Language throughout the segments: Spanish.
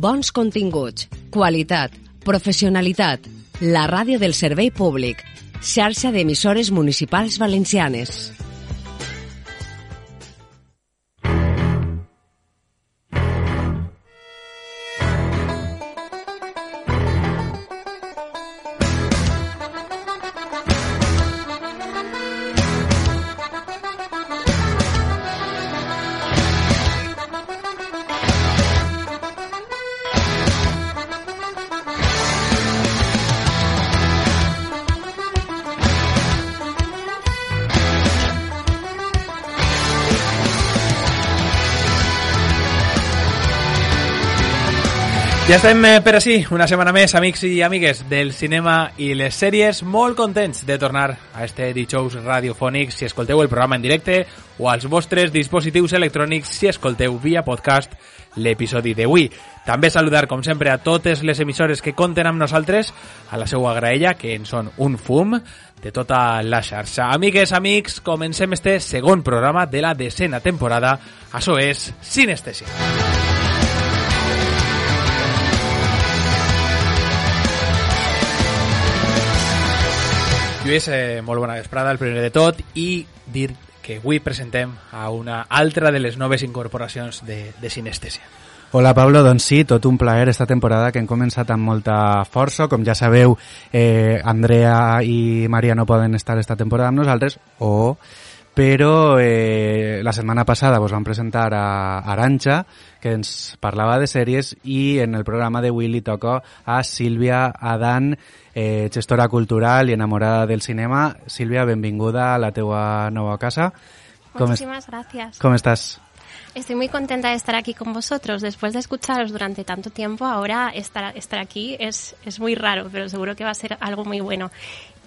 Bons continguts, qualitat, professionalitat. La ràdio del servei públic. Xarxa d'emissores municipals valencianes. Ja estem eh, per així, una setmana més, amics i amigues del cinema i les sèries, molt contents de tornar a este dijous radiofònic si escolteu el programa en directe o als vostres dispositius electrònics si escolteu via podcast l'episodi d'avui. També saludar, com sempre, a totes les emissores que compten amb nosaltres, a la seua graella, que en són un fum de tota la xarxa. Amigues, amics, comencem este segon programa de la decena temporada. Això és Sinestesia. Lluís, eh, molt bona vesprada, el primer de tot, i dir que avui presentem a una altra de les noves incorporacions de, de Sinestesia. Hola Pablo, doncs sí, tot un plaer esta temporada que hem començat amb molta força. Com ja sabeu, eh, Andrea i Maria no poden estar esta temporada amb nosaltres, o... però eh, la setmana passada vos vam presentar a Aranxa, que ens parlava de sèries, i en el programa d'avui li toca a Sílvia Adan, eh, gestora cultural i enamorada del cinema. Sílvia, benvinguda a la teua nova casa. Com es- Muchísimas gracias. Com estàs? Estoy muy contenta de estar aquí con vosotros. Después de escucharos durante tanto tiempo, ahora estar, estar aquí es, es muy raro, pero seguro que va a ser algo muy bueno.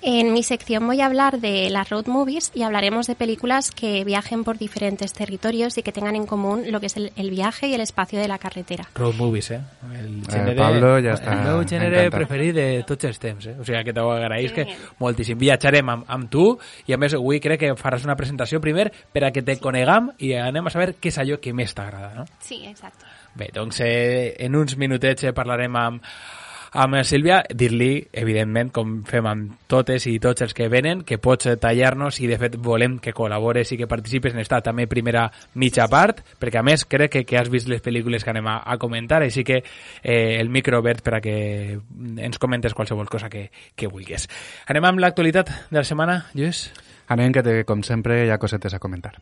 En mi sección voy a hablar de las road movies y hablaremos de películas que viajen por diferentes territorios y que tengan en común lo que es el, el viaje y el espacio de la carretera. Road movies, eh? El gènere, Pablo ja està El meu gènere encantat. preferit de tots els temps, eh? O sigui que t'ho agraïs que Que moltíssim. Viatjarem amb, amb tu i a més avui crec que faràs una presentació primer per a que te conegam i anem a saber què és allò que més t'agrada, no? Sí, exacto. Bé, doncs eh, en uns minutets eh, parlarem amb, amb Sílvia, dir-li, evidentment, com fem amb totes i tots els que venen, que pots tallar-nos i de fet volem que col·labores i que participes en esta també primera mitja part, perquè a més crec que, que has vist les pel·lícules que anem a, a comentar, així que eh, el micro obert per a que ens comentes qualsevol cosa que, que vulguis. Anem amb l'actualitat de la setmana, Lluís? Anem, que te, com sempre hi ha cosetes a comentar.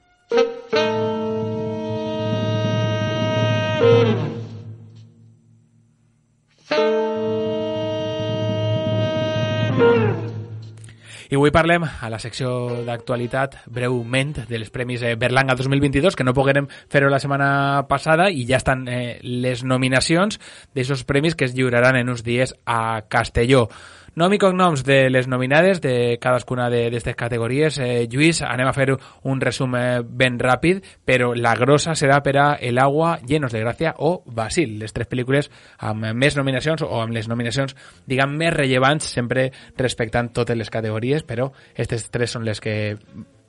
I avui parlem a la secció d'actualitat breument dels Premis eh, Berlanga 2022, que no poguérem fer-ho la setmana passada i ja estan eh, les nominacions d'aquests premis que es lliuraran en uns dies a Castelló. Nom i cognoms de les nominades de cadascuna d'aquestes categories. Eh, Lluís, anem a fer un resum eh, ben ràpid, però la grossa serà per a El agua, Llenos de Gràcia o Basil, les tres pel·lícules amb més nominacions o amb les nominacions, diguem, més rellevants, sempre respectant totes les categories, però aquestes tres són les que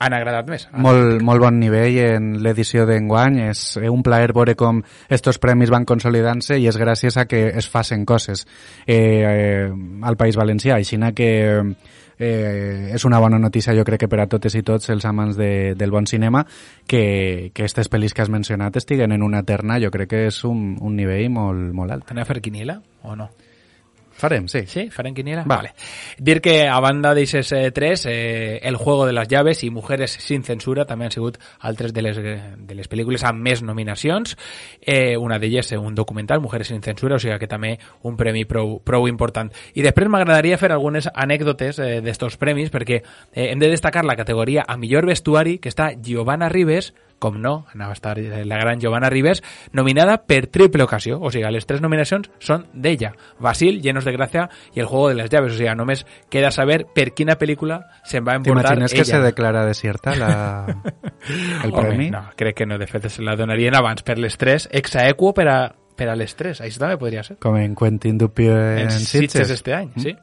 han agradat més. Molt, molt bon nivell en l'edició d'enguany. És un plaer veure com estos premis van consolidant-se i és gràcies a que es facin coses eh, eh, al País Valencià. Així que eh, és una bona notícia, jo crec que per a totes i tots els amants de, del bon cinema, que, que aquestes pel·lis que has mencionat estiguen en una terna, jo crec que és un, un nivell molt, molt alt. Anem a fer quiniela o no? Farem, sí. Sí, farem quiniela? Va. Vale. Dir que a banda d'aixes eh, tres, eh, El juego de las llaves i Mujeres sin censura també han sigut altres de les, de les pel·lícules amb més nominacions. Eh, una d'elles, eh, un documental, Mujeres sin censura, o sigui que també un premi prou, prou important. I després m'agradaria fer algunes anècdotes eh, d'estos premis, perquè eh, hem de destacar la categoria a millor vestuari, que està Giovanna Ribes, com no, anava a estar eh, la gran Giovanna Ribes, nominada per triple ocasió. O sigui, les tres nominacions són d'ella. Basil, Llenos de Gracia i El Juego de las Llaves. O sigui, només queda saber per quina pel·lícula se'n va emportar ella. que se declara desierta la, el Home, premi? No, crec que no. De fet, se la donarien abans per les tres, ex aequo per a per a les 3. Això també podria ser. Com en Quentin Dupieux en, en Sitges. Sitges este any, sí.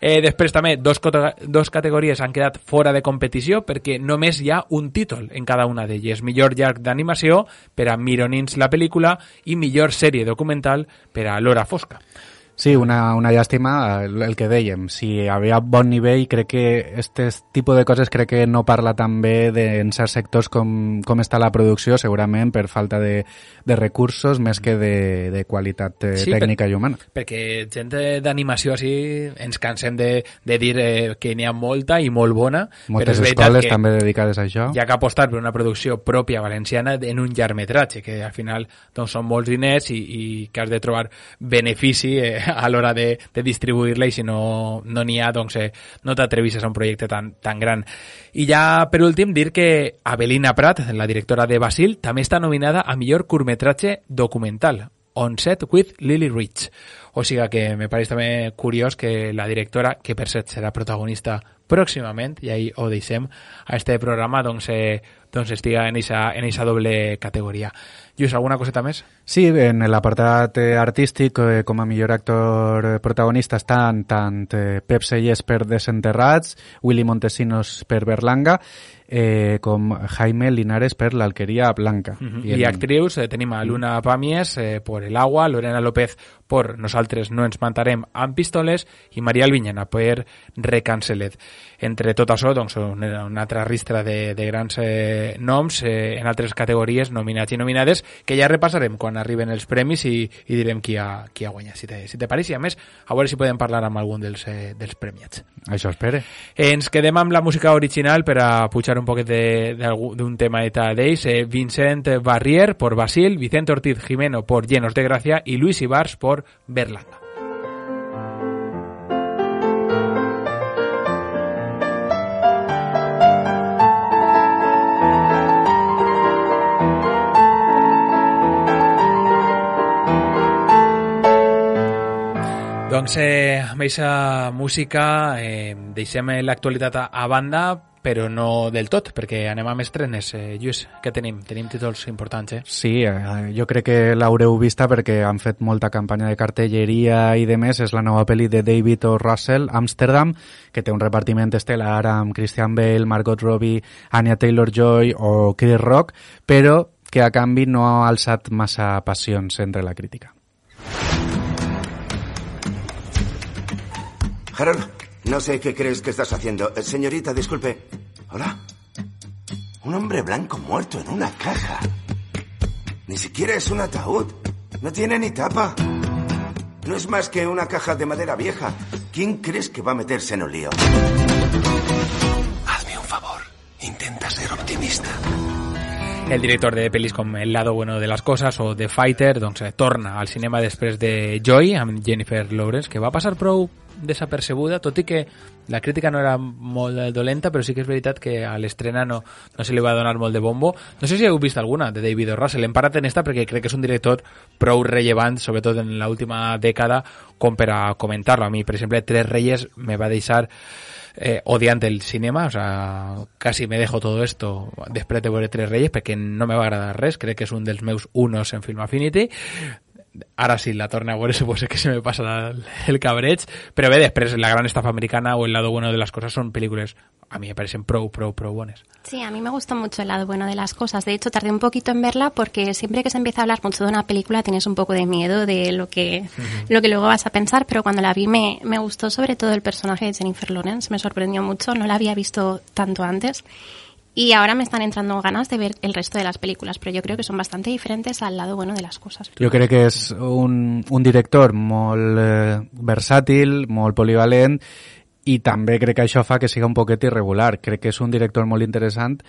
Eh, després també dos, dos categories han quedat fora de competició perquè només hi ha un títol en cada una d'elles. Millor llarg d'animació per a Mironins la pel·lícula i millor sèrie documental per a L'Hora Fosca. Sí, una, una llàstima, el, el que dèiem. Si hi havia bon nivell, crec que este tipus de coses crec que no parla tan bé de, en certs sectors com, com està la producció, segurament per falta de, de recursos més que de, de qualitat eh, Sí, per- tècnica i humana. Perquè gent de- d'animació així ens cansem de, de dir eh, que n'hi ha molta i molt bona, però Moltes és veritat escoles que també dedicades a això. hi ha que apostar per una producció pròpia valenciana en un llargmetratge, que al final doncs, són molts diners i, i que has de trobar benefici eh, a l'hora de, de distribuir-la i si no no n'hi ha, doncs eh, no t'atrevisses a un projecte tan, tan gran. I ja, per últim, dir que Avelina Prat, la directora de Basil, també està nominada a millor curtmetratge documental, On Set with Lily Rich. O sigui que me pareix també curiós que la directora, que per cert serà protagonista pròximament, i ahí ho deixem a este programa, doncs, eh, doncs estiga en esa, en esa doble categoria. Lluís, alguna coseta més? Sí, en l'apartat eh, artístic, eh, com a millor actor eh, protagonista estan tant eh, Pep Sellers per Desenterrats, Willy Montesinos per Berlanga, eh, com Jaime Linares per L'Alqueria Blanca. I, I actrius eh, tenim a Luna Pàmies eh, por El Agua, Lorena López por Nosaltres no ens matarem amb pistoles i Maria Albinyana per Recancelet. Entre tot això, doncs, una, una altra ristra de, de grans eh, noms eh, en altres categories nominats i nominades que ja repassarem quan arriben els premis i, i direm qui ha, qui ha guanyat, si te, si te pareix. I a més, a veure si podem parlar amb algun dels, eh, dels premiats. Això espere. Ens quedem amb la música original per a pujar un poquet de- d'algú- d'un tema d'ells. Eh, Vincent Barrier por Basil, Vicente Ortiz Jimeno por Llenos de Gracia y Luis Ibars por Berlanga. Doncs eh, amb aquesta música eh, deixem l'actualitat a, a banda, però no del tot, perquè anem amb estrenes. Eh, Lluís, què tenim? Tenim títols importants, eh? Sí, eh, jo crec que l'haureu vista perquè han fet molta campanya de cartelleria i de més. És la nova pel·li de David O. Russell, Amsterdam, que té un repartiment estel·lar amb Christian Bale, Margot Robbie, Anya Taylor-Joy o Chris Rock, però que a canvi no ha alçat massa passions entre la crítica. Harold, no sé qué crees que estás haciendo. Eh, Señorita, disculpe. ¿Hola? Un hombre blanco muerto en una caja. Ni siquiera es un ataúd. No tiene ni tapa. No es más que una caja de madera vieja. ¿Quién crees que va a meterse en un lío? Hazme un favor. Intenta ser optimista. El director de pel·lis com El lado bueno de las cosas o The Fighter doncs, eh, torna al cinema després de Joy amb Jennifer Lawrence, que va passar prou desapercebuda, tot i que la crítica no era molt dolenta, però sí que és veritat que a l'estrena no, no se li va donar molt de bombo. No sé si heu vist alguna de David O. Russell. Hem parat en esta perquè crec que és un director prou rellevant, sobretot en l'última dècada, com per a comentar-lo. A mi, per exemple, Tres Reyes me va deixar eh, odiant el cinema, o sea, casi me dejo todo esto després de veure Tres Reyes perquè no me va agradar res, crec que és un dels meus unos en Film Affinity ara sí la torna a veure suposo que se me passa el, cabreig però bé, després La gran estafa americana o El lado bueno de las cosas són pel·lícules a mi me parecen prou, prou, prou bones Sí, a mí me gustó mucho el lado bueno de las cosas. De hecho, tardé un poquito en verla porque siempre que se empieza a hablar mucho de una película tienes un poco de miedo de lo que, lo que luego vas a pensar, pero cuando la vi me, me gustó sobre todo el personaje de Jennifer Lawrence, me sorprendió mucho, no la había visto tanto antes. Y ahora me están entrando ganas de ver el resto de las películas, pero yo creo que son bastante diferentes al lado bueno de las cosas. Jo crec que és un, un director molt eh, versàtil, molt polivalent i també crec que això fa que siga un poquet irregular. Crec que és un director molt interessant.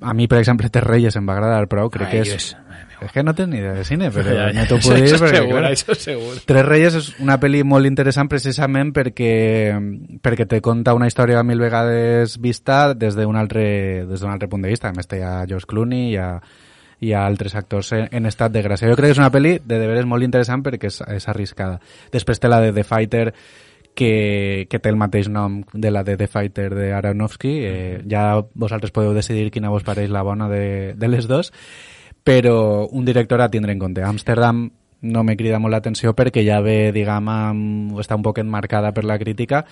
A mi, per exemple, Tres Reyes em va agradar prou. Crec Ai, que és... Dios. És que no tens ni idea de cine, però Ja, ja, no t'ho puc dir. això perquè, segur, això segur. Tres Reyes és una pel·li molt interessant precisament perquè, perquè te conta una història mil vegades vista des d'un altre, des altre punt de vista. A més, té a George Clooney i a, i a altres actors en, en estat de gràcia. Jo crec que és una pel·li de deberes molt interessant perquè és, és arriscada. Després té la de The Fighter, que, que té el mateix nom de la de The Fighter de Aronofsky. Eh, ja vosaltres podeu decidir quina vos pareix la bona de, de les dos però un director a tindre en compte. Amsterdam no me crida molt l'atenció perquè ja ve, diguem, amb, està un poc enmarcada per la crítica,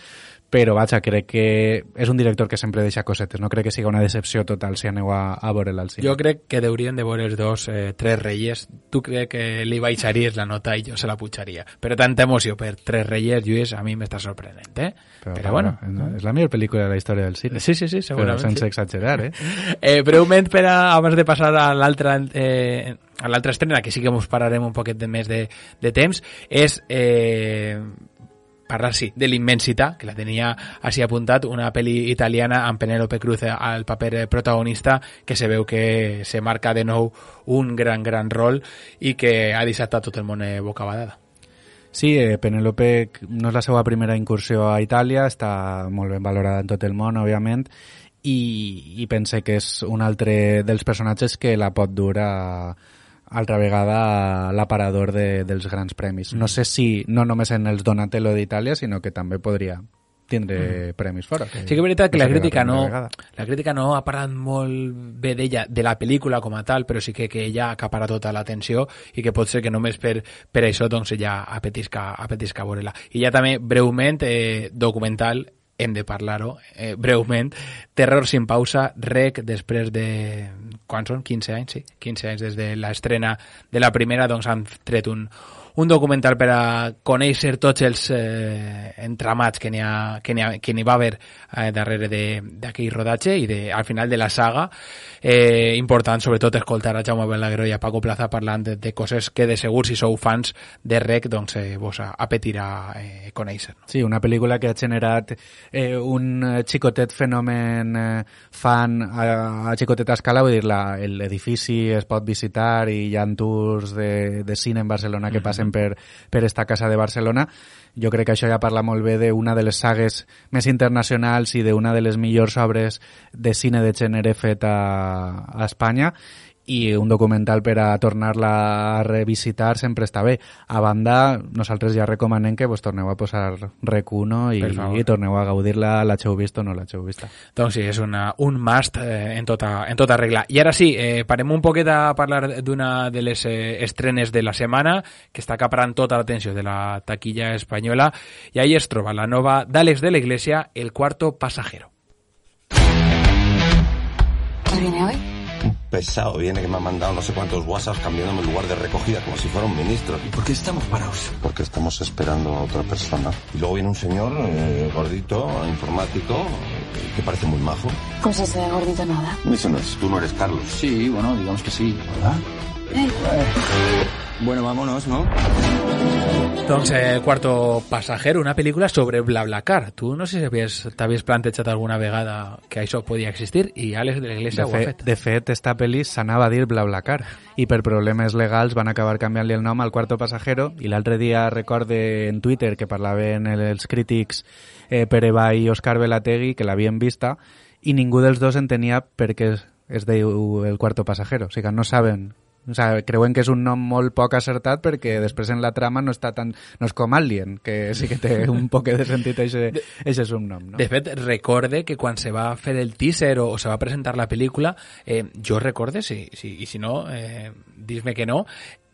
però vaja, crec que és un director que sempre deixa cosetes, no crec que siga una decepció total si aneu a, a veure'l al cine. Jo crec que deurien de veure els dos eh, Tres Reyes. Tu crec que li baixaries la nota i jo se la pujaria. Però tanta emoció per Tres Reyes, Lluís, a mi m'està sorprenent, eh? Però, Però bueno. És la millor pel·lícula de la història del cine. Sí, sí, sí, segurament. Però sense sí. exagerar, eh? Eh, breument, per a, abans de passar a l'altra eh, a l'altra estrena, que sí que ens pararem un poquet de més de, de temps, és eh, parlar, sí, de l'Immensità, que la tenia així apuntat, una pel·li italiana amb Penélope Cruz al paper protagonista, que se veu que se marca de nou un gran, gran rol i que ha deixat tot el món eh, bocabadada. Sí, eh, Penélope no és la seva primera incursió a Itàlia, està molt ben valorada en tot el món, òbviament, i, i pense que és un altre dels personatges que la pot dur a, altra vegada l'aparador de, dels grans premis. No sé si no només en els Donatello d'Itàlia, sinó que també podria tindre mm. premis fora. Que sí que és veritat que la crítica no, la crítica no ha parlat molt bé d'ella, de la pel·lícula com a tal, però sí que, que ella acapara tota l'atenció i que pot ser que només per, per això doncs ella apetisca, apetisca veure-la. I ja també, breument, eh, documental hem de parlar-ho eh, breument. Terror sin pausa, rec, després de... Quan són? 15 anys, sí. 15 anys des de l'estrena de la primera, doncs han tret un, un documental per a conèixer tots els eh, entramats que n'hi ha, que n'hi ha, que n'hi va haver eh, darrere de- d'aquell rodatge i de, al final de la saga. Eh, important, sobretot, escoltar a Jaume Balagueró i a Paco Plaza parlant de, de coses que de segur, si sou fans de rec, doncs eh, vos apetirà eh, conèixer. No? Sí, una pel·lícula que ha generat eh, un xicotet fenomen eh, fan a, a xicotet escala, vull dir, la- l'edifici es pot visitar i hi ha tours de, de cine en Barcelona que passen per, per esta casa de Barcelona. Jo crec que això ja parla molt bé d'una de les sagues més internacionals i d'una de les millors obres de cine de gènere fet a, a Espanya i un documental per a tornar-la a revisitar sempre està bé. A banda, nosaltres ja recomanem que vos torneu a posar Rec 1 i, i torneu a gaudir-la, l'heu vist o no l'heu vista. Doncs sí, és una, un must eh, en, tota, en tota regla. I ara sí, eh, parem un poquet a parlar d'una de les eh, estrenes de la setmana que està acaparant tota l'atenció de la taquilla espanyola i ahí es troba la nova d'Àlex de la Iglesia, El cuarto pasajero. ¿Qué viene hoy? Pesado viene que me ha mandado no sé cuántos WhatsApps cambiándome el lugar de recogida como si fuera un ministro. ¿Y por qué estamos parados? Porque estamos esperando a otra persona. Y luego viene un señor eh, gordito, informático, eh, que parece muy majo. Cosas de gordito nada. Eso no es, tú no eres Carlos. Sí, bueno, digamos que sí. ¿Verdad? Bueno, vámonos, ¿no? Doncs eh, Cuarto pasajero, una pel·lícula sobre BlaBlaCar. Tu no sé si havies- t'havies plantejat alguna vegada que això podia existir i Àlex de la Iglesia De ho ha fet, fet. de fet, esta pel·li s'anava a dir BlaBlaCar i per problemes legals van acabar canviant-li el nom al Cuarto Pasajero i l'altre dia recorde en Twitter que parlaven els crítics eh, Pere i Òscar Velategui que l'havien vista i ningú dels dos entenia per què es, diu el Cuarto Pasajero. O sigui que no saben o sea, creuen que és un nom molt poc acertat perquè després en la trama no està tan... no és com Alien, que sí que té un poc de sentit eixe subnom, no? De fet, recorde que quan se va fer el teaser o, o se va presentar la pel·lícula, eh, jo recorde, si, si, i si no, eh, dis-me que no,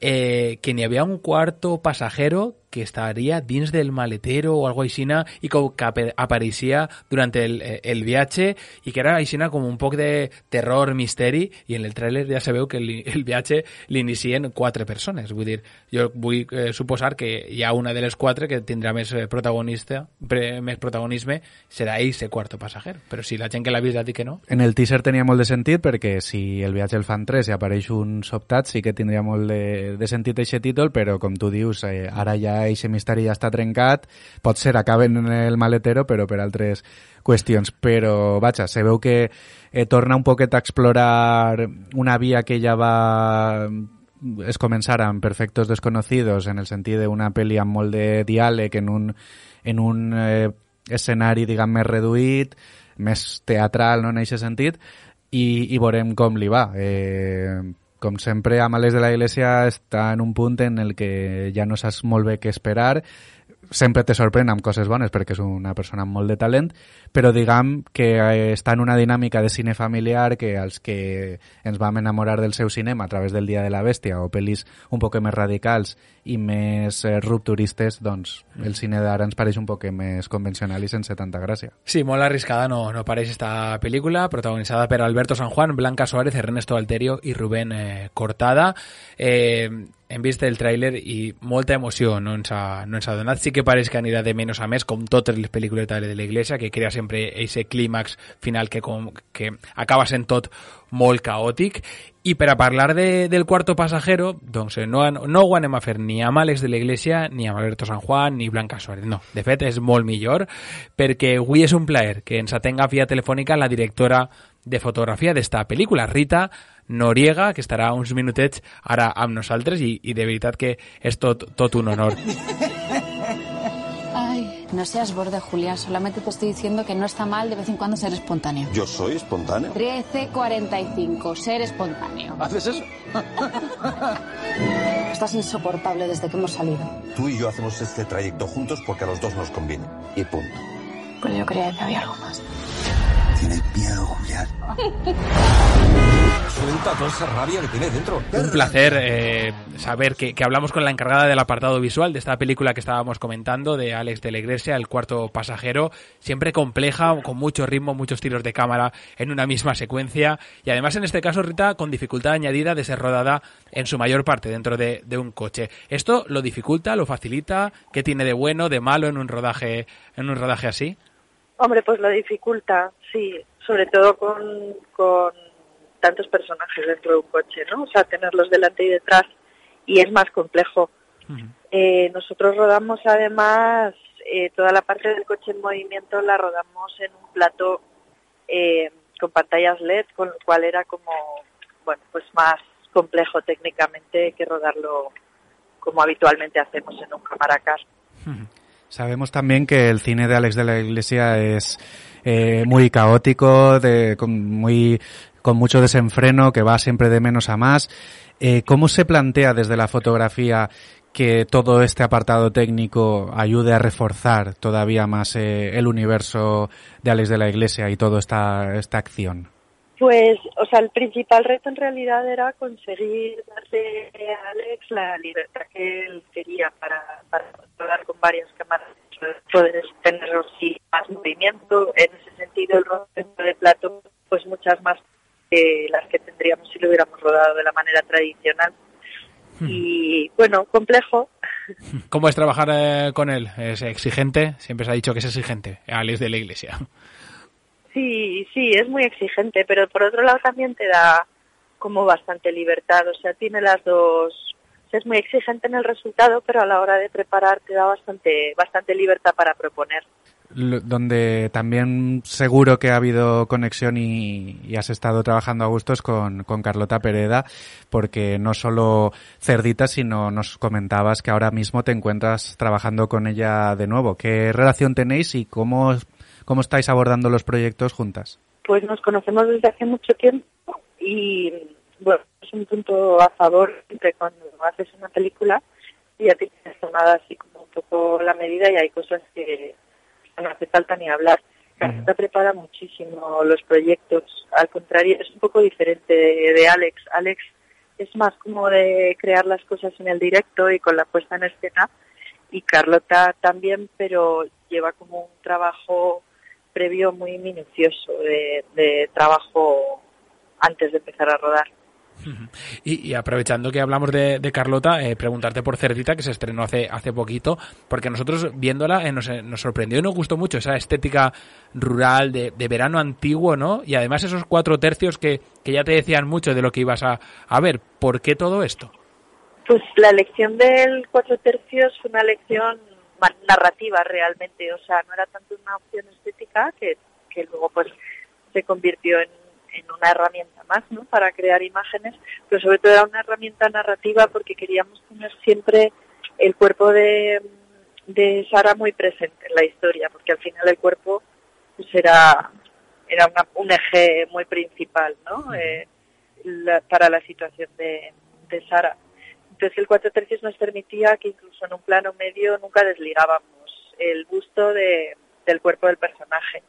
eh, que n'hi havia un quarto pasajero que estaria dins del maletero o algo aixina i que, que apareixia durant el, el viatge i que era aixina com un poc de terror, misteri i en el tràiler ja sabeu que el, el viatge l'inicien quatre persones. Vull dir, jo vull eh, suposar que hi ha una de les quatre que tindrà més eh, protagonista pre, més protagonisme serà ell ese quarto pasajero però si la gent que l'ha vist ha dit que no. En el teaser tenia molt de sentit perquè si el viatge el fan 3 i apareix un sobtat sí que tindria molt de, de sentit aquest títol, però com tu dius, eh, ara ja aquest misteri ja està trencat, pot ser acaben en el maletero, però per altres qüestions. Però, vaja, se veu que eh, torna un poquet a explorar una via que ja va es començar amb Perfectos Desconocidos en el sentit d'una pel·li amb molt de diàleg en un, en un eh, escenari, diguem, més reduït, més teatral, no, en aquest sentit, i, i veurem com li va. Eh, com sempre, Amales de la Iglesia està en un punt en el que ja no saps molt bé què esperar, sempre te sorprèn amb coses bones perquè és una persona amb molt de talent, però diguem que eh, està en una dinàmica de cine familiar que els que ens vam enamorar del seu cinema a través del Dia de la Bèstia o pel·lis un poc més radicals i més eh, rupturistes, doncs el cine d'ara ens pareix un poc més convencional i sense tanta gràcia. Sí, molt arriscada no, no pareix esta pel·lícula, protagonitzada per Alberto San Juan, Blanca Suárez, Ernesto Alterio i Rubén eh, Cortada. Eh, hem vist el tràiler i molta emoció no ens, ha, no ens ha donat. Sí que pareix que anirà de menys a més, com totes les pel·lícules de l'Iglesia, que crea sempre aquest clímax final que, com, que acaba sent tot molt caòtic. I per a parlar de, del quarto passajero, doncs no, no ho anem a fer ni amb Àlex de l'Iglesia, ni amb Alberto San Juan, ni Blanca Suárez. No, de fet és molt millor, perquè avui és un plaer que ens atenga via telefònica la directora de fotografia d'esta pel·lícula, Rita Noriega, que estarà uns minutets ara amb nosaltres i, i de veritat que és tot, tot un honor. Ay, no seas borde, Julián. Solamente te estoy diciendo que no está mal de vez en cuando ser espontáneo. Yo soy espontáneo. 13.45, ser espontáneo. ¿Haces eso? Estás insoportable desde que hemos salido. Tú y yo hacemos este trayecto juntos porque a los dos nos conviene. Y punto. Pero yo creía que había algo más. Tienes miedo, Julián. Suelta toda esa rabia que tiene dentro. Un placer eh, saber que, que, hablamos con la encargada del apartado visual de esta película que estábamos comentando, de Alex de la Iglesia, El cuarto pasajero, siempre compleja, con mucho ritmo, muchos tiros de cámara en una misma secuencia y además en este caso, Rita, con dificultad añadida de ser rodada en su mayor parte dentro de, de un coche. ¿Esto lo dificulta, lo facilita? ¿Qué tiene de bueno, de malo en un rodaje, en un rodaje así? Hombre, pues lo dificulta, sí, sobre todo con, con tantos personajes dentro de un coche, ¿no? O sea, tenerlos delante y detrás y es más complejo. Uh -huh. eh, nosotros rodamos además eh, toda la parte del coche en movimiento la rodamos en un plato eh, con pantallas LED, con lo cual era como, bueno, pues más complejo técnicamente que rodarlo como habitualmente hacemos en un camaracar. Uh -huh. Sabemos también que el cine de Alex de la Iglesia es eh, muy caótico, de, con, muy, con mucho desenfreno, que va siempre de menos a más. Eh, ¿Cómo se plantea desde la fotografía que todo este apartado técnico ayude a reforzar todavía más eh, el universo de Alex de la Iglesia y toda esta, esta acción? Pues, o sea, el principal reto en realidad era conseguir darle a Alex la libertad que él quería para, para controlar con varias cámaras, poder tener sí, más movimiento. En ese sentido, el rodamiento de plato, pues muchas más que las que tendríamos si lo hubiéramos rodado de la manera tradicional. Hmm. Y bueno, complejo. ¿Cómo es trabajar eh, con él? ¿Es exigente? Siempre se ha dicho que es exigente, Alex de la Iglesia. Sí, sí, es muy exigente, pero por otro lado también te da como bastante libertad, o sea, tiene las dos, es muy exigente en el resultado, pero a la hora de preparar te da bastante, bastante libertad para proponer. Donde también seguro que ha habido conexión y, y has estado trabajando a gustos con, con, Carlota Pereda, porque no solo Cerdita, sino nos comentabas que ahora mismo te encuentras trabajando con ella de nuevo. ¿Qué relación tenéis y cómo ¿Cómo estáis abordando los proyectos juntas? Pues nos conocemos desde hace mucho tiempo y bueno, es un punto a favor de cuando haces una película y ya tienes tomada así como un poco la medida y hay cosas que no hace falta ni hablar. Carlota uh -huh. prepara muchísimo los proyectos, al contrario, es un poco diferente de, de Alex. Alex es más como de crear las cosas en el directo y con la puesta en escena y Carlota también, pero lleva como un trabajo previo muy minucioso de, de trabajo antes de empezar a rodar. Y, aprovechando que hablamos de, Carlota, eh, preguntarte por Cerdita, que se estrenó hace, hace poquito, porque nosotros viéndola eh, nos, nos, sorprendió y nos gustó mucho esa estética rural de, de, verano antiguo, ¿no? Y además esos cuatro tercios que, que ya te decían mucho de lo que ibas a, a ver. ¿Por qué todo esto? Pues la elección del cuatro tercios fue una elección narrativa realmente, o sea, no era tanto una opción estética que, que luego pues se convirtió en, en una herramienta más, ¿no? Para crear imágenes, pero sobre todo era una herramienta narrativa porque queríamos tener siempre el cuerpo de, de Sara muy presente en la historia, porque al final el cuerpo pues era era una, un eje muy principal, ¿no? Eh, la, para la situación de, de Sara. Entonces el cuatro tercios nos permitía que incluso en un plano medio nunca desligábamos el busto de, del cuerpo del personaje.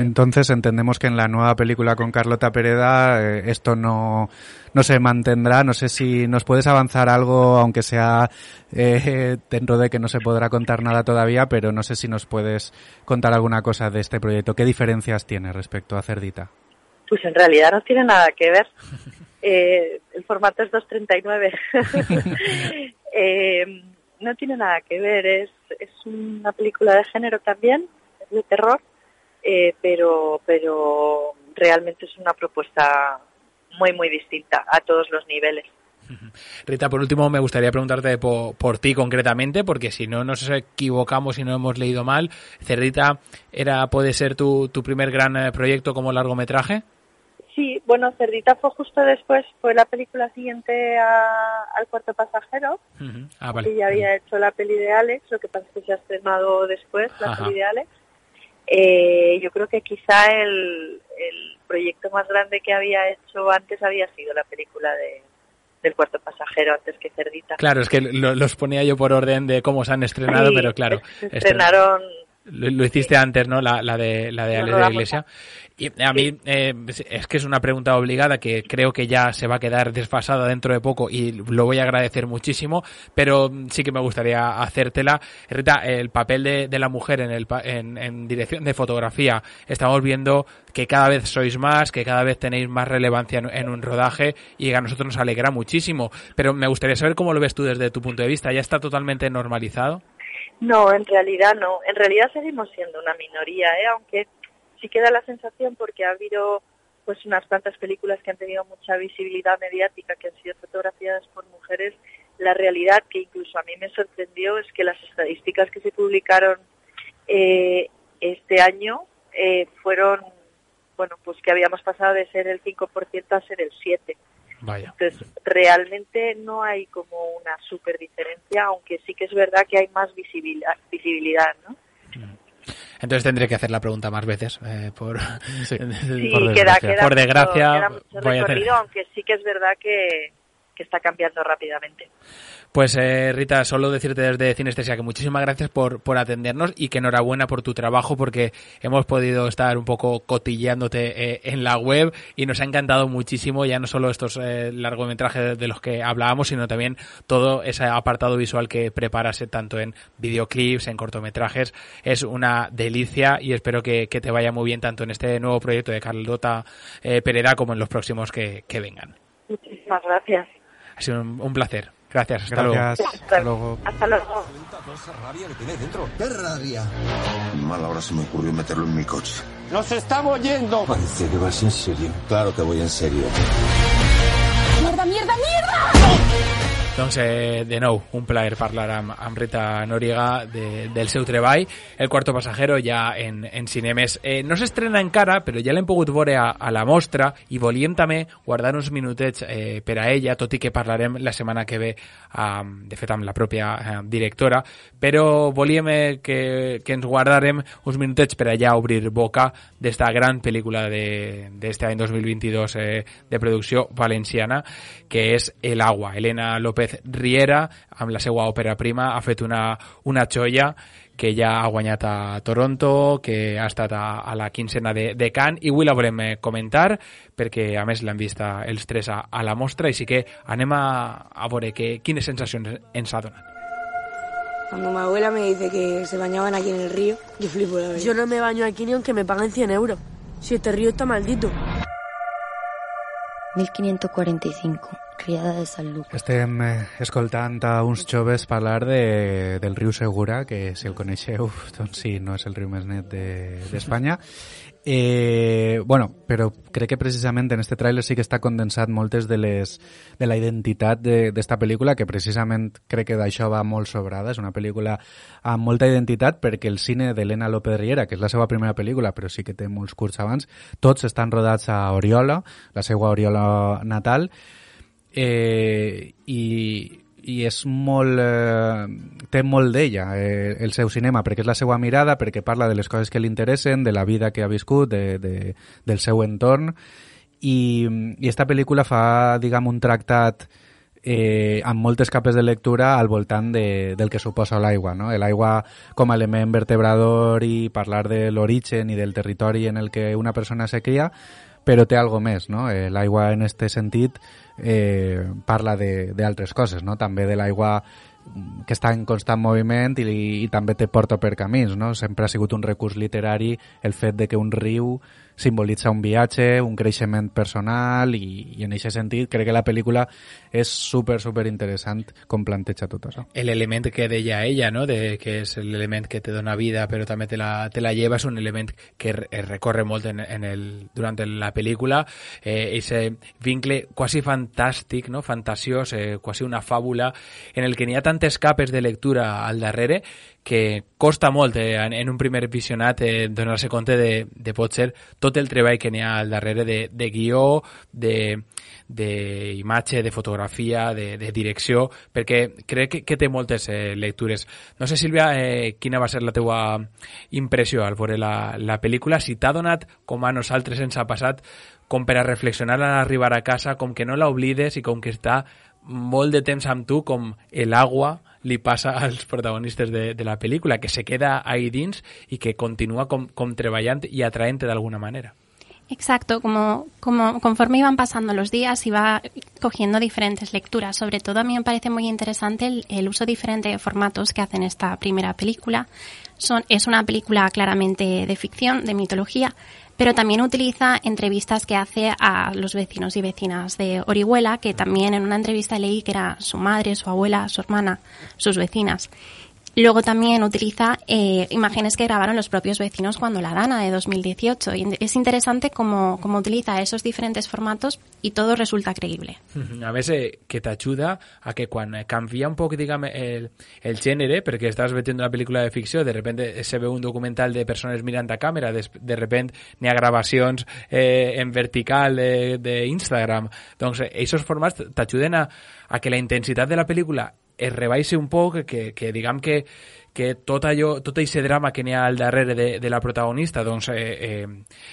Entonces entendemos que en la nueva película con Carlota Pereda eh, esto no, no se mantendrá. No sé si nos puedes avanzar algo, aunque sea eh, dentro de que no se podrá contar nada todavía, pero no sé si nos puedes contar alguna cosa de este proyecto. ¿Qué diferencias tiene respecto a Cerdita? Pues en realidad no tiene nada que ver. Eh, el formato es 2.39. eh, no tiene nada que ver. Es, es una película de género también, de terror eh, pero, pero realmente es una propuesta muy, muy distinta a todos los niveles. Rita, por último, me gustaría preguntarte por, por, ti concretamente, porque si no nos equivocamos y no hemos leído mal, Cerdita era, puede ser tu, tu primer gran eh, proyecto como largometraje. Sí, bueno, Cerdita fue justo después, fue la película siguiente a, al cuarto pasajero, uh -huh. ah, vale. ya había hecho la peli de Alex, lo que pasa es que se ha estrenado después la Ajá. peli de Alex. Eh, yo creo que quizá el, el, proyecto más grande que había hecho antes había sido la película de, del cuarto pasajero antes que Cerdita. Claro, es que lo, los ponía yo por orden de cómo se han estrenado, sí, pero claro. Estrenaron lo, lo, hiciste antes, ¿no? La, la de la de Ale de la Iglesia. Y a mí eh, es que es una pregunta obligada que creo que ya se va a quedar desfasada dentro de poco y lo voy a agradecer muchísimo, pero sí que me gustaría hacértela. Rita, el papel de, de la mujer en, el, en, en, dirección de fotografía, estamos viendo que cada vez sois más, que cada vez tenéis más relevancia en, en un rodaje y a nosotros nos alegra muchísimo. Pero me gustaría saber cómo lo ves tú desde tu punto de vista. ¿Ya está totalmente normalizado? No, en realidad no. En realidad seguimos siendo una minoría, ¿eh? aunque sí queda la sensación porque ha habido pues unas cuantas películas que han tenido mucha visibilidad mediática que han sido fotografiadas por mujeres. La realidad que incluso a mí me sorprendió es que las estadísticas que se publicaron eh, este año eh, fueron, bueno, pues que habíamos pasado de ser el 5% a ser el 7%. Vaya. Entonces, realmente no hay como una super diferencia, aunque sí que es verdad que hay más visibilidad, visibilidad ¿no? Entonces tendré que hacer la pregunta más veces. Eh, por, sí, sí por queda, desgracia, queda por desgracia mucho, queda mucho voy recorrido, a hacer... aunque sí que es verdad que, que está cambiando rápidamente. Pues eh, Rita, solo decirte desde Cinestesia que muchísimas gracias por, por atendernos y que enhorabuena por tu trabajo porque hemos podido estar un poco cotilleándote eh, en la web y nos ha encantado muchísimo ya no solo estos eh, largometrajes de, de, los que hablábamos, sino también todo ese apartado visual que preparas tanto en videoclips, en cortometrajes. Es una delicia y espero que, que te vaya muy bien tanto en este nuevo proyecto de Carlota eh, Pereda como en los próximos que, que vengan. Muchísimas gracias. Ha sido un, un placer. Gracias, hasta Gracias. luego. Hasta luego. Hasta luego. esa rabia que tiene dentro. ¿Qué rabia? Mal ahora se me ocurrió meterlo en mi coche. ¡Nos estamos yendo! Parece que vas en serio. Claro que voy en serio. ¡Mierda, mierda, mierda! Doncs, eh, de nou, un plaer parlar amb, amb Rita Noriega de, del seu treball. El quarto passajero ja en, en cinemes. Eh, no s'estrena encara, però ja l'hem pogut veure a, a la mostra i volíem també guardar uns minutets eh, per a ella, tot i que parlarem la setmana que ve, eh, de fet, amb la pròpia eh, directora, però volíem eh, que, que ens guardarem uns minutets per allà obrir boca d'esta gran pel·lícula d'este any 2022 eh, de producció valenciana, que és El agua. Elena López Riera, amb la seva òpera prima, ha fet una, una xoia que ja ha guanyat a Toronto, que ha estat a, a la quincena de, de Cannes, i avui la volem eh, comentar, perquè a més l'han vist els tres a, a la mostra, i sí que anem a, a veure que, quines sensacions ens ha donat. Cuando mi abuela me dice que se bañaban aquí en el río, yo flipo la verdad. Yo no me baño aquí ni aunque me paguen 100 euros. Si este río está maldito. 1545, criada de Sant Lucas. Estem eh, escoltant a uns joves parlar de, del riu Segura, que si el coneixeu, doncs sí, no és el riu més net d'Espanya. De, eh, bueno, però crec que precisament en este tràiler sí que està condensat moltes de les de la identitat d'esta de, pel·lícula, que precisament crec que d'això va molt sobrada. És una pel·lícula amb molta identitat perquè el cine d'Helena López Riera, que és la seva primera pel·lícula, però sí que té molts curts abans, tots estan rodats a Oriola, la seva Oriola natal, eh, i i és molt, eh, té molt d'ella eh, el seu cinema, perquè és la seva mirada, perquè parla de les coses que li interessen, de la vida que ha viscut, de, de, del seu entorn, i, i esta pel·lícula fa, diguem, un tractat eh, amb moltes capes de lectura al voltant de, del que suposa l'aigua. No? L'aigua com a element vertebrador i parlar de l'origen i del territori en el que una persona se cria, però té algo més. No? Eh, l'aigua en este sentit eh, parla d'altres coses, no? també de l'aigua que està en constant moviment i, i també té porta per camins, no? Sempre ha sigut un recurs literari el fet de que un riu simbolitza un viatge, un creixement personal i, i en aquest sentit crec que la pel·lícula és super, super interessant com planteja tot això. L'element que deia ella, no? de, que és l'element que te dona vida però també te la, te la lleva, és un element que es recorre molt en, en el, durant la pel·lícula, eh, ese vincle quasi fantàstic, no? fantasiós, eh, quasi una fàbula, en el que n'hi ha tantes capes de lectura al darrere que costa molt eh, en, un primer visionat eh, donar-se compte de, de pot ser tot el treball que n'hi ha al darrere de, de guió, de, d'imatge, de fotografia, de, de direcció, perquè crec que, que té moltes eh, lectures. No sé, Sílvia, eh, quina va ser la teua impressió al veure la, la pel·lícula, si t'ha donat, com a nosaltres ens ha passat, com per a reflexionar a arribar a casa, com que no l'oblides i com que està molt de temps amb tu, com l'agua li passa als protagonistes de, de la pel·lícula, que se queda ahí dins i que continua com, com treballant i atraent d'alguna manera. Exacto, como, como conforme iban pasando los días iba cogiendo diferentes lecturas. Sobre todo a mí me parece muy interesante el, el uso diferente de formatos que hacen esta primera película. Son, es una película claramente de ficción, de mitología, pero también utiliza entrevistas que hace a los vecinos y vecinas de Orihuela, que también en una entrevista leí que era su madre, su abuela, su hermana, sus vecinas. Luego también utiliza eh, imágenes que grabaron los propios vecinos cuando la Dana de 2018. Y es interesante cómo, cómo utiliza esos diferentes formatos i tot resulta creïble. A més, eh, que t'ajuda a que quan canvia un poc, diguem, el, el gènere, perquè estàs veient una pel·lícula de ficció, de repente se veu un documental de persones mirant a càmera, de, de repente n'hi ha gravacions eh, en vertical d'Instagram. Doncs, aquests formats t'ajuden a, a que la intensitat de la pel·lícula es rebaixi un poc, que, que diguem que, que tot allò, tot aquest drama que n'hi ha al darrere de, de la protagonista doncs, eh, eh,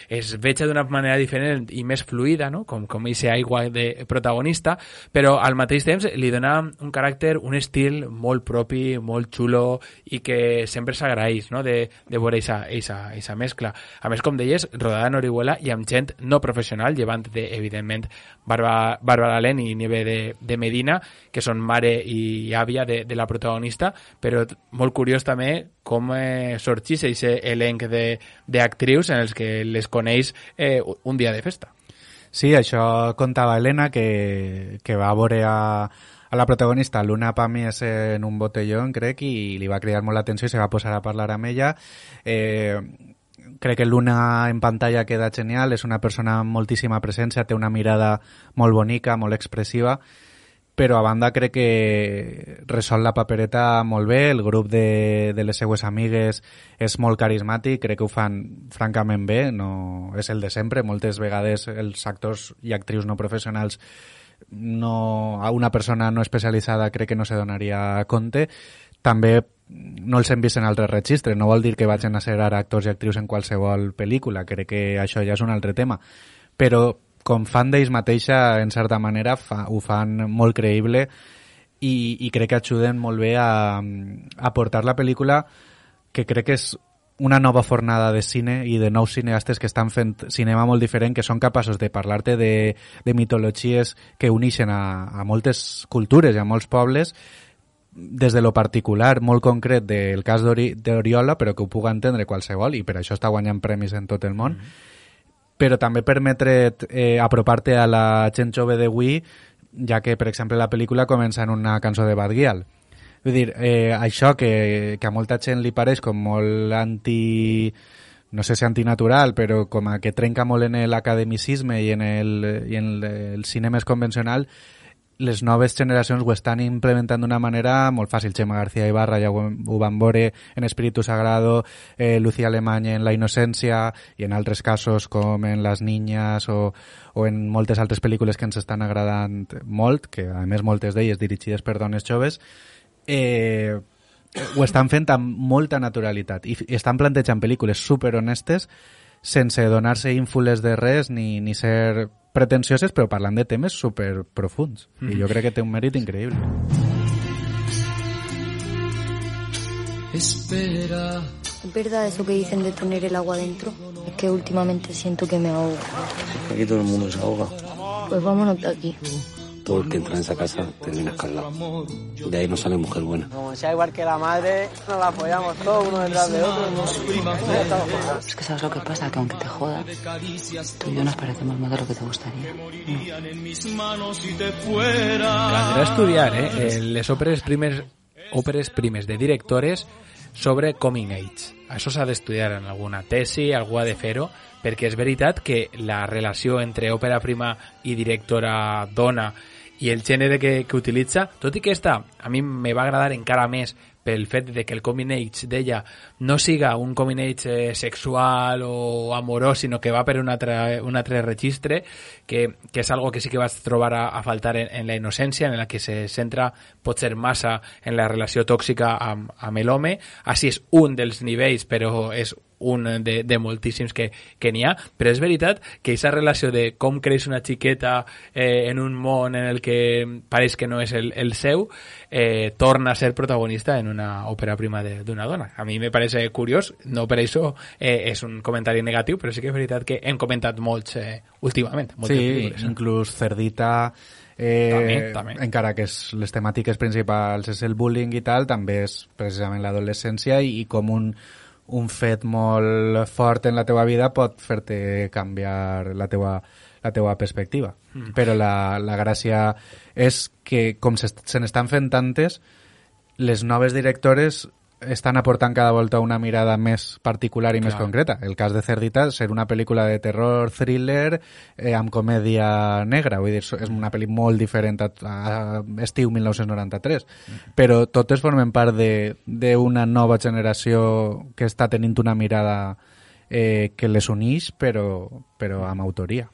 es veja d'una manera diferent i més fluida, no? com, com aquesta aigua de protagonista, però al mateix temps li dona un caràcter, un estil molt propi, molt xulo i que sempre s'agraeix no? de, de veure aquesta mescla. A més, com deies, rodada en Orihuela i amb gent no professional, llevant de, evidentment, Bàrbara, Bàrbara Len i Nieve de, de Medina, que són mare i àvia de, de la protagonista, però molt curiós també com eh, sorgís aquest elenc d'actrius en els que les coneix eh, un dia de festa. Sí, això contava Elena, que, que va veure a, a la protagonista Luna Pamies en un botellón, crec, i li va cridar molt l'atenció i se va posar a parlar amb ella. Eh, crec que Luna en pantalla queda genial, és una persona amb moltíssima presència, té una mirada molt bonica, molt expressiva, però a banda crec que resol la papereta molt bé, el grup de, de les seues amigues és molt carismàtic, crec que ho fan francament bé, no és el de sempre, moltes vegades els actors i actrius no professionals no, a una persona no especialitzada crec que no se donaria compte, també no els hem vist en altres registres, no vol dir que vagin a ser ara actors i actrius en qualsevol pel·lícula, crec que això ja és un altre tema, però com fan d'ells mateixa, en certa manera, fa, ho fan molt creïble i, i crec que ajuden molt bé a, a portar la pel·lícula que crec que és una nova fornada de cine i de nous cineastes que estan fent cinema molt diferent, que són capaços de parlar-te de, de mitologies que uneixen a, a moltes cultures i a molts pobles des de lo particular molt concret del cas d'Oriola, però que ho puga entendre qualsevol, i per això està guanyant premis en tot el món. Mm -hmm però també permetre eh, apropar-te a la gent jove d'avui, ja que, per exemple, la pel·lícula comença en una cançó de Bad Gyal. Vull dir, eh, això que, que a molta gent li pareix com molt anti no sé si antinatural, però com a que trenca molt en l'academicisme i en el, i en el, el cine més convencional, les noves generacions ho estan implementant d'una manera molt fàcil. Xema García Ibarra ja ho, ho van veure en Espíritu Sagrado, eh, Lucía Alemanya en La Innocència i en altres casos com en Las Niñas o, o en moltes altres pel·lícules que ens estan agradant molt, que a més moltes d'elles dirigides per dones joves, eh, ho estan fent amb molta naturalitat i estan plantejant pel·lícules super honestes sense donar-se ínfules de res ni, ni ser pretensioses però parlant de temes super profuns mm. i jo crec que té un mèrit increïble Espera. ¿Es verdad eso que dicen de tener el agua dentro? Es que últimamente siento que me ahogo. Aquí todo el mundo se ahoga. Pues vámonos de aquí. Todo el que entra en esa casa termina escaldado. De ahí no sale mujer buena. Como sea igual que la madre, nos la apoyamos todos uno detrás de otro. Es que sabes lo que pasa, que aunque te joda, tú y yo nos parecemos más de lo que te gustaría. Caldrà estudiar, eh? Les òperes primes, òperes primes de directores sobre coming age. Això s'ha d'estudiar en alguna tesi, algú ha de fer-ho, perquè és veritat que la relació entre òpera prima i directora dona i el gènere que, que utilitza, tot i que esta a mi me va agradar encara més pel fet de que el coming age d'ella no siga un coming age eh, sexual o amorós, sinó que va per un altre, un altre registre, que, que és algo que sí que vas trobar a, a faltar en, en la innocència, en la que se centra pot ser massa en la relació tòxica amb, amb l'home. Així és un dels nivells, però és un de, de moltíssims que, que n'hi ha, però és veritat que aquesta relació de com creix una xiqueta eh, en un món en el que pareix que no és el, el seu, eh, torna a ser protagonista en una òpera prima d'una dona. A mi me parece curiós, no per això eh, és un comentari negatiu, però sí que és veritat que hem comentat molts eh, últimament. Moltes Sí, eh? inclús Cerdita eh, També, també. encara que és, les temàtiques principals és el bullying i tal, també és precisament l'adolescència i, i com un, un fet molt fort en la teva vida pot fer-te canviar la teua, la teua perspectiva. Mm. Però la, la gràcia és que, com se n'estan fent tantes, les noves directores estan aportant cada volta una mirada més particular i més Clar. concreta. El cas de Cerdita ser una pel·lícula de terror, thriller, eh, amb comèdia negra. Vull dir, és una pel·li molt diferent a, a estiu 1993. Però totes formen part de- d'una nova generació que està tenint una mirada eh, que les uneix, però, però amb autoria.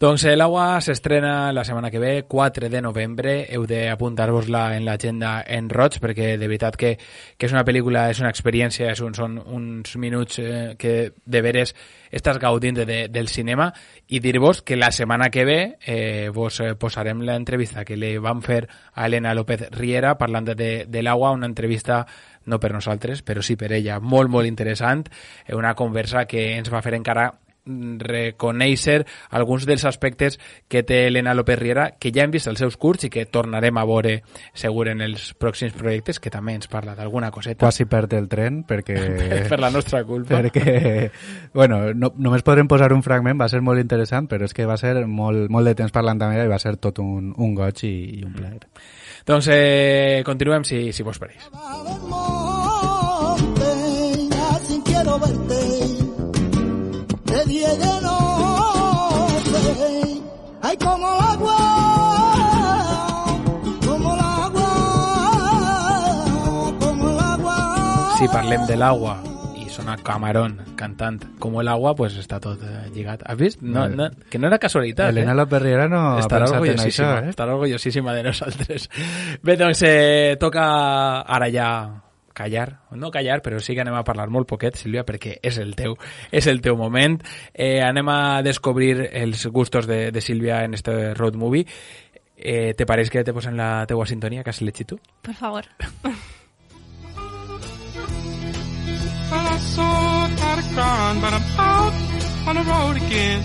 Doncs eh, l'Agua s'estrena la setmana que ve, 4 de novembre. Heu d'apuntar-vos-la en l'agenda en roig, perquè de veritat que, que és una pel·lícula, és una experiència, és un, són uns minuts eh, que de veres estàs gaudint de, del cinema. I dir-vos que la setmana que ve eh, vos eh, posarem l'entrevista que li vam fer a Elena López Riera parlant de, de l'Agua, una entrevista no per nosaltres, però sí per ella, molt, molt interessant, eh, una conversa que ens va fer encara reconèixer alguns dels aspectes que té Elena López Riera que ja hem vist als seus curts i que tornarem a veure segur en els pròxims projectes que també ens parla d'alguna coseta. Quasi perd el tren perquè... per, la nostra culpa. Perquè, bueno, no, només podrem posar un fragment, va ser molt interessant, però és que va ser molt, molt de temps parlant amb ella i va ser tot un, un goig i, i un plaer. doncs eh, continuem si, si vos pareix. Así y de noche. Ay, como el agua, como el agua, como el agua. si parlem de l'aigua i sona Camarón cantant com el agua, pues està tot eh, lligat. Has vist? No, no, que no era casualitat. Elena eh? López Riera no ha estarà orgullosíssima, això, eh? estarà orgullosíssima de nosaltres. Bé, doncs eh, toca ara ja callar, no callar, però sí que anem a parlar molt poquet, Sílvia, perquè és el teu, és el teu moment. Eh, anem a descobrir els gustos de, de Sílvia en este road movie. Eh, ¿Te pareix que te posen la teua sintonia que has elegit tu? Por favor. So tired of crying, but I'm out on the road again.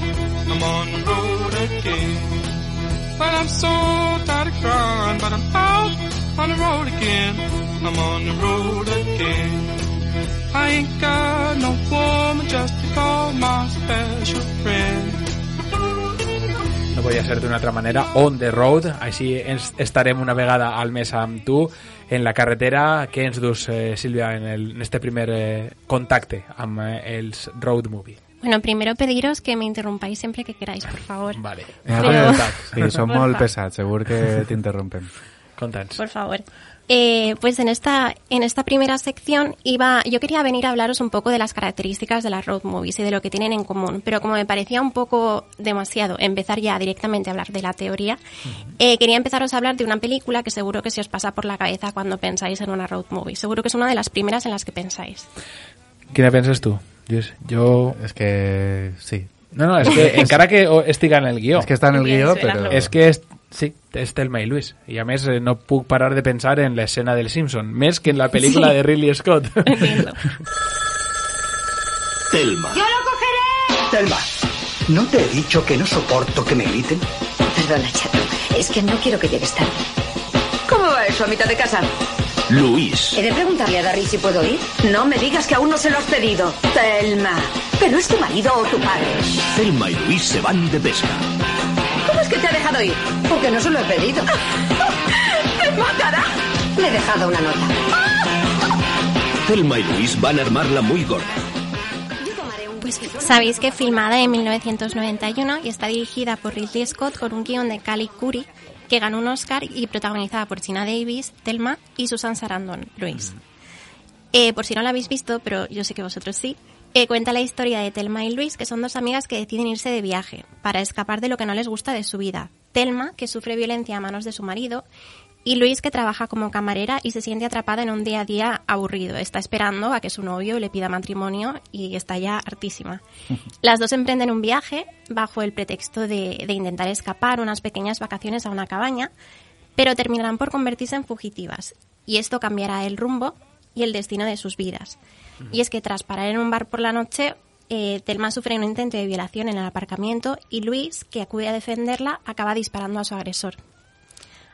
I'm on the road again. Well, I'm so tired of crying, but I'm out on the road again. I'm on the road again. I ain't got no woman just to call my special friend. No podia ser d'una altra manera, on the road, així ens estarem una vegada al mes amb tu en la carretera. Què ens dus, eh, Sílvia, en, el, en este primer eh, contacte amb eh, els road movie? Bueno, primero pediros que me interrumpáis siempre que queráis, por favor. Vale. Pero- Sí, som molt pesats, segur que t'interrompem. Contents. Por favor. Eh, pues en esta, en esta primera sección iba, yo quería venir a hablaros un poco de las características de las road movies y de lo que tienen en común, pero como me parecía un poco demasiado empezar ya directamente a hablar de la teoría, eh, quería empezaros a hablar de una película que seguro que se os pasa por la cabeza cuando pensáis en una road movie. Seguro que es una de las primeras en las que pensáis. Quina penses tu? Lluís? Jo... És que, sí, No, no, és que encara que estiga en el guió. És que està en el guió, però... És que és, sí, és Thelma i Luis. I a més eh, no puc parar de pensar en l'escena del Simpson, més que en la pel·lícula Sí. de Ridley Scott. Telma. ¡Yo lo cogeré! Telma, ¿no te he dicho que no soporto que me griten? Perdona, chato. Es que no quiero que llegues tarde. ¿Cómo va eso a mitad de casa? Luis. ¿He de preguntarle a Darry si puedo ir? No me digas que aún no se lo has pedido. Telma. ¿Pero es tu marido o tu padre? Telma y Luis se van de pesca. ¿Cómo es que te ha dejado ir? Porque no se lo he pedido. ¡Me matará! Le he dejado una nota. Telma y Luis van a armarla muy gorda. Pues sabéis que filmada en 1991 y está dirigida por Ridley Scott con un guion de Cali Curry que ganó un Oscar y protagonizada por Gina Davis, Thelma y Susan Sarandon, Luis. Eh, por si no la habéis visto, pero yo sé que vosotros sí, eh, cuenta la historia de Thelma y Luis, que son dos amigas que deciden irse de viaje para escapar de lo que no les gusta de su vida. Thelma, que sufre violencia a manos de su marido, y Luis, que trabaja como camarera y se siente atrapada en un día a día aburrido. Está esperando a que su novio le pida matrimonio y está ya hartísima. Las dos emprenden un viaje bajo el pretexto de, de intentar escapar unas pequeñas vacaciones a una cabaña, pero terminarán por convertirse en fugitivas. Y esto cambiará el rumbo y el destino de sus vidas. Y es que tras parar en un bar por la noche, eh, Thelma sufre un intento de violación en el aparcamiento y Luis, que acude a defenderla, acaba disparando a su agresor.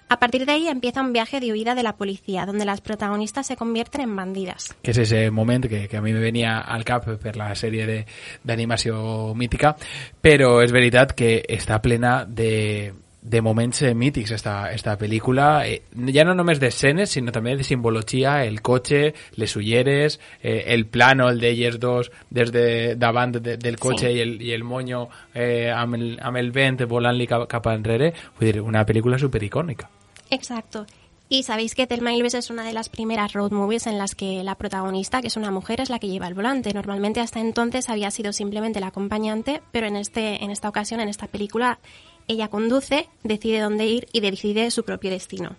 A partir de ahí empieza un viaje de huida de la policía, donde las protagonistas se convierten en bandidas. que és ese moment que, que a mi me venia al cap per la sèrie de- d'animació mítica, però és veritat que està plena de, de moments eh, mítics esta, esta pel·lícula, eh, ja no només d'escenes, sinó també de simbologia, el cotxe, les ulleres, eh, el plano, el d'elles dos, des de davant de, del cotxe Sí. i, el, i el monyo eh, amb, el, amb el vent volant-li cap, cap enrere, vull dir, una pel·lícula supericònica. Exacto. Y sabéis que Thelma y Luis es una de las primeras road movies en las que la protagonista, que es una mujer, es la que lleva el volante. Normalmente hasta entonces había sido simplemente la acompañante, pero en este en esta ocasión, en esta película, ella conduce, decide dónde ir y decide su propio destino.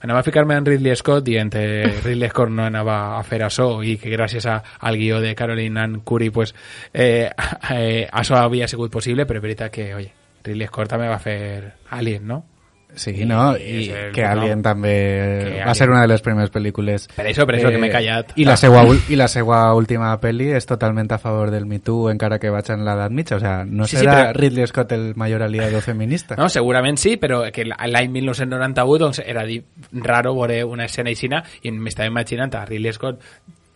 Anava a ficar-me en Ridley Scott dient que Ridley Scott no anava a fer això i que gràcies a, al guió de Caroline Ann Curry pues, eh, eh, això havia sigut possible, però és veritat que, oye, Ridley Scott també va fer Alien, no? Sí, no? I I és el que nom. Alien també Que va Alien. ser una de les primeres pel·lícules. Per això, per això que m'he callat. I la, seua, ul- I la seua última pel·li és totalment a favor del Me Too, encara que vaig en l'edat mitja. O sea, no Sí, sí, serà però- Ridley Scott el major aliado feminista. No, segurament sí, però que l'any 1998 doncs, era raro veure una escena aixina i m'estava imaginant a Ridley Scott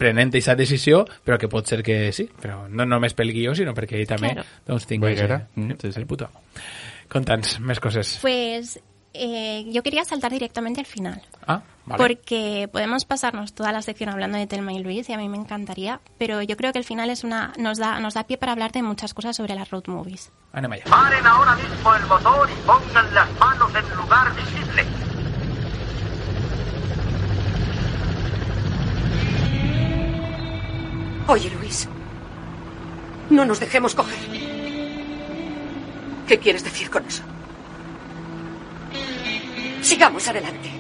prenent aquesta decisió, però que pot ser que sí, però no només pel guió, sinó perquè ell també Claro. doncs, tingués Volguera. eh, el puto amo. Conta'ns més coses. Pues eh, yo quería saltar directamente al final. Ah, vale. Porque podemos pasarnos toda la sección hablando de Telma y Luis y a mí me encantaría, pero yo creo que el final es una nos da nos da pie para hablar de muchas cosas sobre las road movies. Anem allà. Paren ahora mismo el motor y pongan las manos en lugar visible. Oye, Luis. No nos dejemos coger. ¿Qué quieres decir con eso? Sigamos adelante.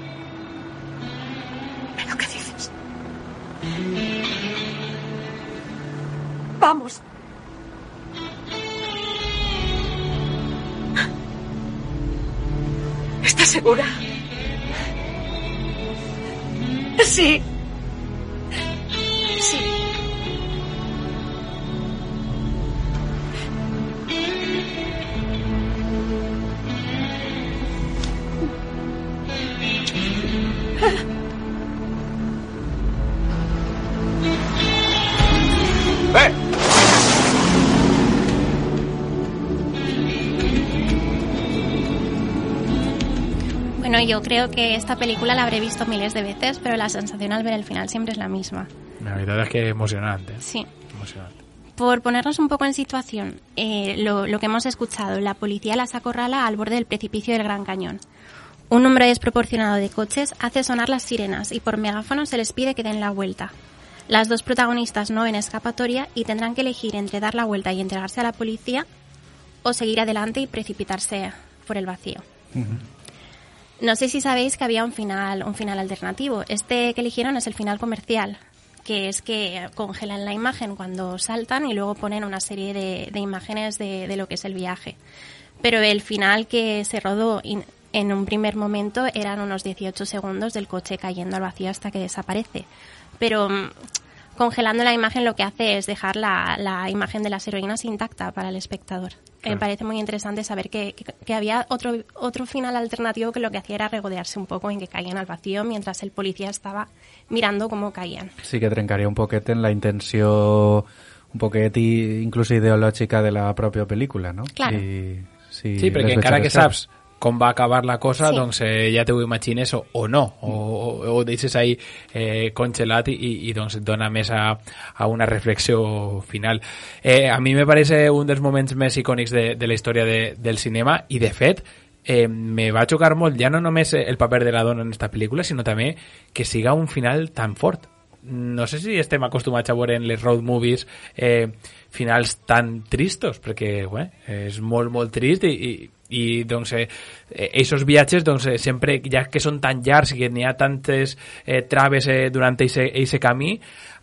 ¿Pero qué dices? Vamos. ¿Estás segura? Sí. Bueno, yo creo que esta película la habré visto miles de veces, pero la sensación al ver el final siempre es la misma. La veritat és que emocionant, eh? Sí. Emocionant. Por ponernos un poco en situación, eh, lo, lo que hemos escuchado, la policía las acorrala al borde del precipicio del Gran Cañón. Un número desproporcionado de coches hace sonar las sirenas y por megáfono se les pide que den la vuelta. Las dos protagonistas no ven escapatoria y tendrán que elegir entre dar la vuelta y entregarse a la policía o seguir adelante y precipitarse por el vacío. No sé si sabéis que había un final, un final alternativo. Este que eligieron es el final comercial. que es que congelan la imagen cuando saltan y luego ponen una serie de, imágenes de, lo que es el viaje. Pero el final que se rodó in- en un primer momento eran unos 18 segundos del coche cayendo al vacío hasta que desaparece. Pero mm, congelando la imagen lo que hace es dejar la imagen de las heroínas intacta para el espectador. Me Claro. parece muy interesante saber que, que- que había otro, otro final alternativo que lo que hacía era regodearse un poco en que caían al vacío mientras el policía estaba mirando cómo caían. Sí que trencaria un poquet en la intenció un poquet i, inclús ideològica de la pròpia pel·lícula, no? Claro. I, si Sí, perquè encara que saps com va acabar la cosa, Sí. doncs eh, ja te ho imagines o, o no, o, o, o deixes ahí eh, congelat i, i, doncs dona més a, a una reflexió final. Eh, a mi me parece un dels moments més icònics de, de la història de, del cinema i, de fet, eh, me va xocar molt ja no només el paper de la dona en esta pel·lícula, sinó també que siga un final tan fort. No sé si estem acostumats a veure en les road movies eh, finals tan tristos, perquè bé, és molt, molt trist i, i, i doncs, eh, aquests viatges doncs, eh, sempre, ja que són tan llargs i que n'hi ha tantes eh, traves eh, durant aquest camí,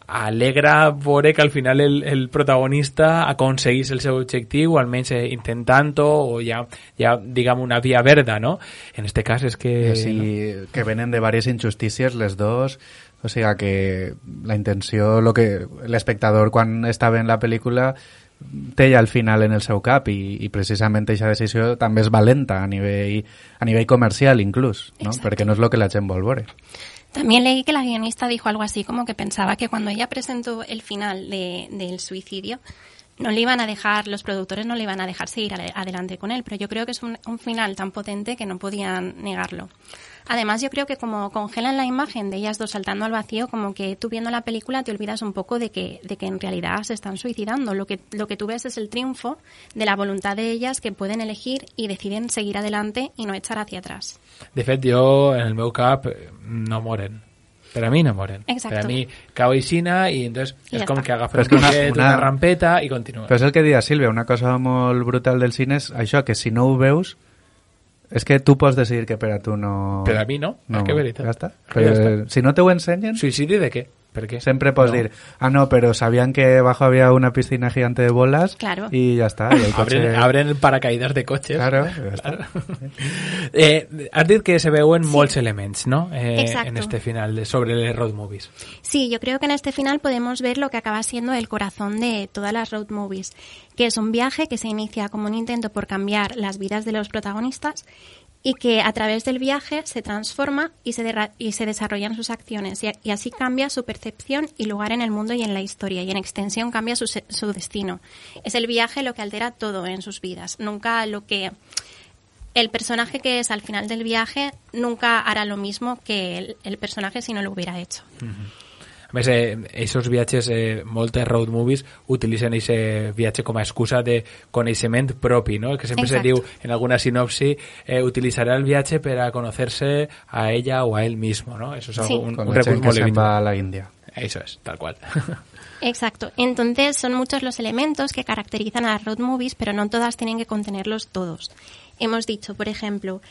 alegra veure que al final el, el protagonista aconseguís el seu objectiu, almenys eh, intentant-ho, o ja, ja diguem, una via verda, no? En este cas és que... Sí, que venen de varias injustícies les dos, o sigui que la intenció, lo que l'espectador quan estava en la pel·lícula té ja el final en el seu cap i, i precisament aquesta decisió també és valenta a nivell, a nivell comercial inclús, no? Exacto. perquè no és el que la gent vol veure. También leí que la guionista dijo algo así como que pensaba que cuando ella presentó el final de- del suicidio, no le iban a dejar, los productores no le iban a dejar seguir adelante con él, pero yo creo que es un, un final tan potente que no podían negarlo. Además, yo creo que como congelan la imagen de ellas dos saltando al vacío, como que tú viendo la película te olvidas un poco de que, de que en realidad se están suicidando. Lo que, lo que tú ves es el triunfo de la voluntad de ellas que pueden elegir y deciden seguir adelante y no echar hacia atrás. De fet, jo, en el meu cap, eh, no moren. Per a mi no moren. Exacto. Per a mi cau aixina i entonces I és ja com està. que agafa un que una- una, una, una- rampeta i continua. Però és el que deia Sílvia, una cosa molt brutal del cine és això, que si no ho veus, és que tu pots decidir que per a tu no... Per a mi no, és que veritat. Ja està. Ja Però, està. si no te ho ensenyen, Suïcidi de què? Per què? Sempre pots No. dir, ah, no, pero sabían que abajo había una piscina gigante de bolas Claro. y ya está. y el coche- Abren, abren paracaïdes de cotxes. Claro, ja està. Eh, has dit que se veuen molts elements, no? Eh, Exacto. en este final de, sobre les road movies. Sí, yo creo que en este final podemos ver lo que acaba siendo el corazón de todas las road movies, que es un viaje que se inicia como un intento por cambiar las vidas de los protagonistas y que a través del viaje se transforma y se, y se desarrollan sus acciones y, así cambia su percepción y lugar en el mundo y en la historia y en extensión cambia su, su destino. Es el viaje lo que altera todo en sus vidas, nunca lo que el personaje que es al final del viaje nunca hará lo mismo que el, personaje si no lo hubiera hecho. Més, eh, viatges, eh, moltes road movies utilitzen aquest viatge com a excusa de coneixement propi, no? Que sempre Exacto. se diu en alguna sinopsi eh, utilitzarà el viatge per a conocerse a ella o a él mismo, ¿no? Eso es Sí. algo, un, un se'n va a la India. Eso es, tal cual. Exacto. Entonces son muchos los elementos que caracterizan a las road movies, pero no todas tienen que contenerlos todos. Hemos dicho, por ejemplo,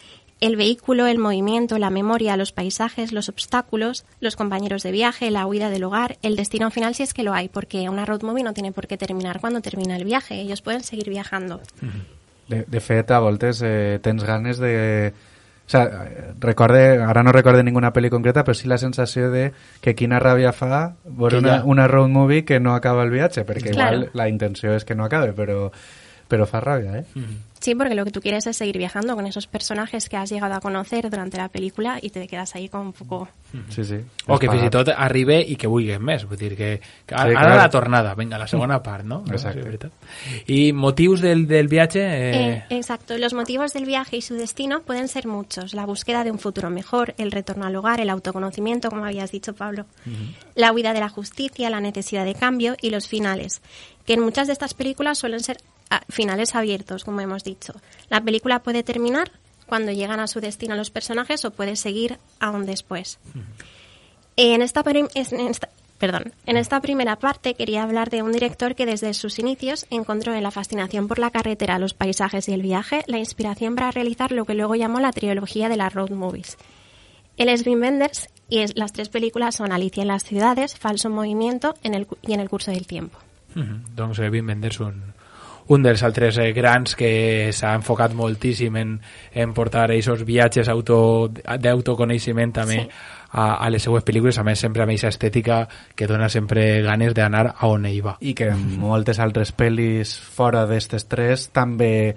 el vehículo, el movimiento, la memoria, los paisajes, los obstáculos, los compañeros de viaje, la huida del hogar, el destino final si es que lo hay, porque una road movie no tiene por qué terminar cuando termina el viaje, ellos pueden seguir viajando. De, de fet, a voltes eh, tens ganes de... O sea, recorde, ara no recorde ninguna pel·li concreta, però sí la sensació de que quina ràbia fa veure una, una road movie que no acaba el viatge, perquè Claro. igual la intenció és que no acabe, però, però fa ràbia, eh? Sí, porque lo que tú quieres es seguir viajando con esos personajes que has llegado a conocer durante la película y te quedas ahí con un poco... Sí, sí. O que tot arribe i que vulguin més. Vull dir que, que Sí, ara clar. la tornada, vinga, la segona part, no? no? Exacte. Sí, veritat. I motius del, del viatge... Eh, Eh, exacto. Los motivos del viaje y su destino pueden ser muchos. La búsqueda de un futuro mejor, el retorno al hogar, el autoconocimiento, como habías dicho, Pablo, la huida de la justicia, la necesidad de cambio y los finales, que en muchas de estas películas suelen ser finales abiertos, como hemos dicho. La película puede terminar cuando llegan a su destino los personajes o puede seguir aún después. En esta, en esta- perdón, en esta primera parte quería hablar de un director que desde sus inicios encontró en la fascinación por la carretera, los paisajes y el viaje la inspiración para realizar lo que luego llamó la trilogía de las road movies. Él es Wim Wenders Y es- las tres películas son Alicia en las ciudades, Falso movimiento en el, y en el curso del tiempo. Eh, Wim Wenders, un, un dels altres eh, grans que s'ha enfocat moltíssim en, en portar aquests viatges auto, d'autoconeixement també Sí. a, a les seues pel·lícules, a més sempre amb aquesta estètica que dona sempre ganes d'anar a on ell va. I que en moltes altres pel·lis fora d'estes tres també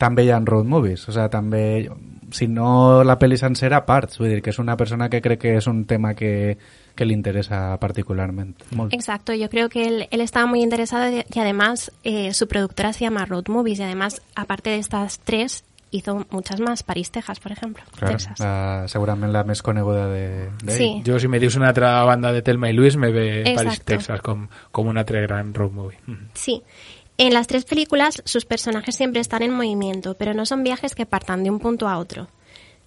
també hi ha road movies, o sea, també si no la pel·li sencera parts, vull dir que és una persona que crec que és un tema que, que li interessa particularment molt. Exacto, yo creo que él, él estaba muy interesado y además eh, su productora se llama Road Movies y además, aparte de estas tres, hizo muchas más, París, Texas, por ejemplo. Clar, Texas. la, segurament la més coneguda de, de Sí. Jo, si me dius una altra banda de Telma i Luis, me ve Exacto. Paris, Texas, com, com un altre gran road movie. Sí. En las tres películas sus personajes siempre están en movimiento, pero no son viajes que partan de un punto a otro,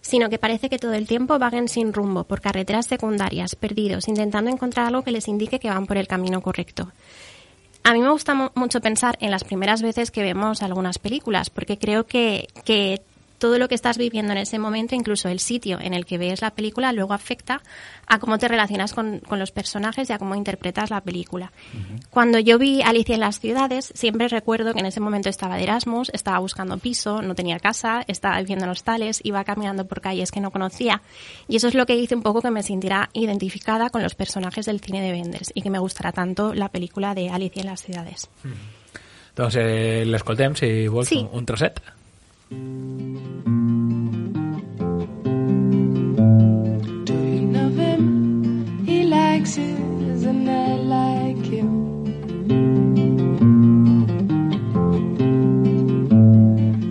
sino que parece que todo el tiempo vaguen sin rumbo por carreteras secundarias, perdidos, intentando encontrar algo que les indique que van por el camino correcto. A mí me gusta mu- mucho pensar en las primeras veces que vemos algunas películas, porque creo que, que todo lo que estás viviendo en ese momento, incluso el sitio en el que ves la película, luego afecta a cómo te relacionas con, con los personajes y a cómo interpretas la película. Cuando yo vi Alicia en las ciudades, siempre recuerdo que en ese momento estaba de Erasmus, estaba buscando piso, no tenía casa, estaba viviendo en hostales, iba caminando por calles que no conocía. Y eso es lo que hice un poco que me sintiera identificada con los personajes del cine de Wenders y que me gustará tanto la película de Alicia en las ciudades. Doncs eh, l'escoltem, si vols, Sí. un, un trosset. Do you love him? He likes it, and I like him.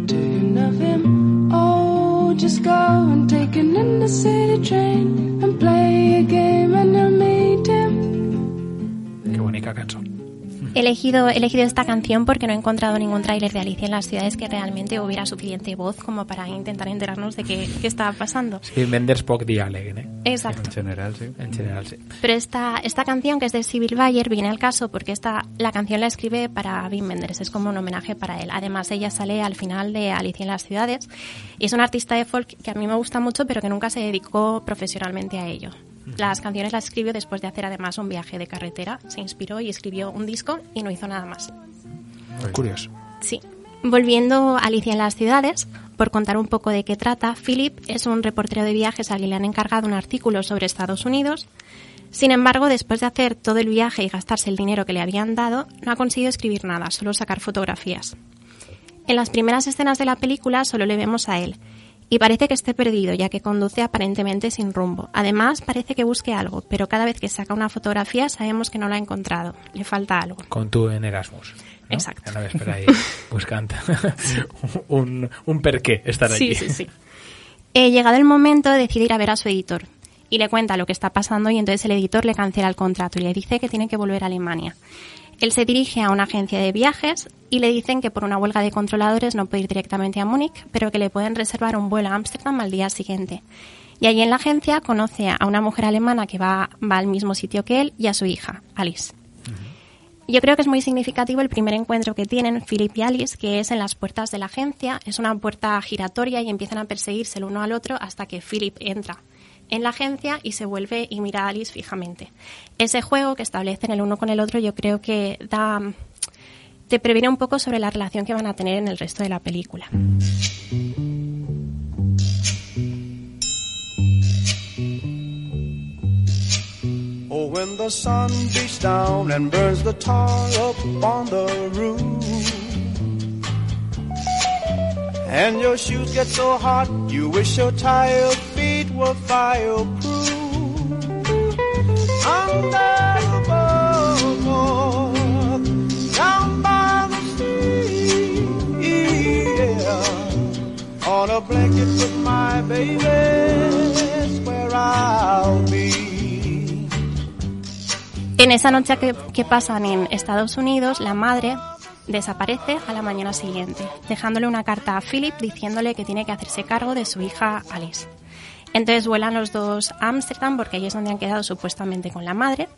Do you love him? Oh, just go and take an inner city train and play a game and you'll meet him. Que bonica cançó. He elegido, he elegido esta canción porque no he encontrado ningún tráiler de Alicia en las ciudades que realmente hubiera suficiente voz como para intentar enterarnos de qué, qué estaba pasando. Sí, Wenders poc diàleg, eh? Exacto. En general, sí. En general, sí. Pero esta, esta canción, que es de Sibyl Bayer, viene al caso porque esta, la canción la escribe para Wim Wenders, es como un homenaje para él. Además, ella sale al final de Alicia en las ciudades y es una artista de folk que a mí me gusta mucho, pero que nunca se dedicó profesionalmente a ello. Las canciones las escribió después de hacer además un viaje de carretera, se inspiró y escribió un disco y no hizo nada más. Curioso. Sí. Volviendo a Alicia en las ciudades, por contar un poco de qué trata, Philip es un reportero de viajes al que le han encargado un artículo sobre Estados Unidos. Sin embargo, después de hacer todo el viaje y gastarse el dinero que le habían dado, no ha conseguido escribir nada, solo sacar fotografías. En las primeras escenas de la película solo le vemos a él, y parece que esté perdido, ya que conduce aparentemente sin rumbo. Además, parece que busque algo, pero cada vez que saca una fotografía sabemos que no la ha encontrado, le falta algo. Com tu en Erasmus. ¿no? Exacto. Anaves per ahí buscant un, un per què estar Sí, aquí. sí, sí. Eh, llegado el momento, decide ir a ver a su editor y le cuenta lo que está pasando y entonces el editor le cancela el contrato y le dice que tiene que volver a Alemania. Él se dirige a una agencia de viajes y le dicen que por una huelga de controladores no puede ir directamente a Múnich, pero que le pueden reservar un vuelo a Ámsterdam al día siguiente. Y allí en la agencia conoce a una mujer alemana que va, va al mismo sitio que él y a su hija, Alice. Yo creo que es muy significativo el primer encuentro que tienen Philip y Alice, que es en las puertas de la agencia. Es una puerta giratoria y empiezan a perseguirse el uno al otro hasta que Philip entra en la agencia y se vuelve y mira a Alice fijamente. Ese juego que establecen el uno con el otro yo creo que da te previene un poco sobre la relación que van a tener en el resto de la película. Oh, when the sun beats down and burns the tar up on the roof. And your shoes get so hot, you wish your tired feet On a blanket with my. En esa noche que, que pasan en Estados Unidos, la madre desaparece a la mañana siguiente, dejándole una carta a Philip diciéndole que tiene que hacerse cargo de su hija Alice. Entonces vuelan los dos a Ámsterdam porque allí es donde han quedado supuestamente con la madre,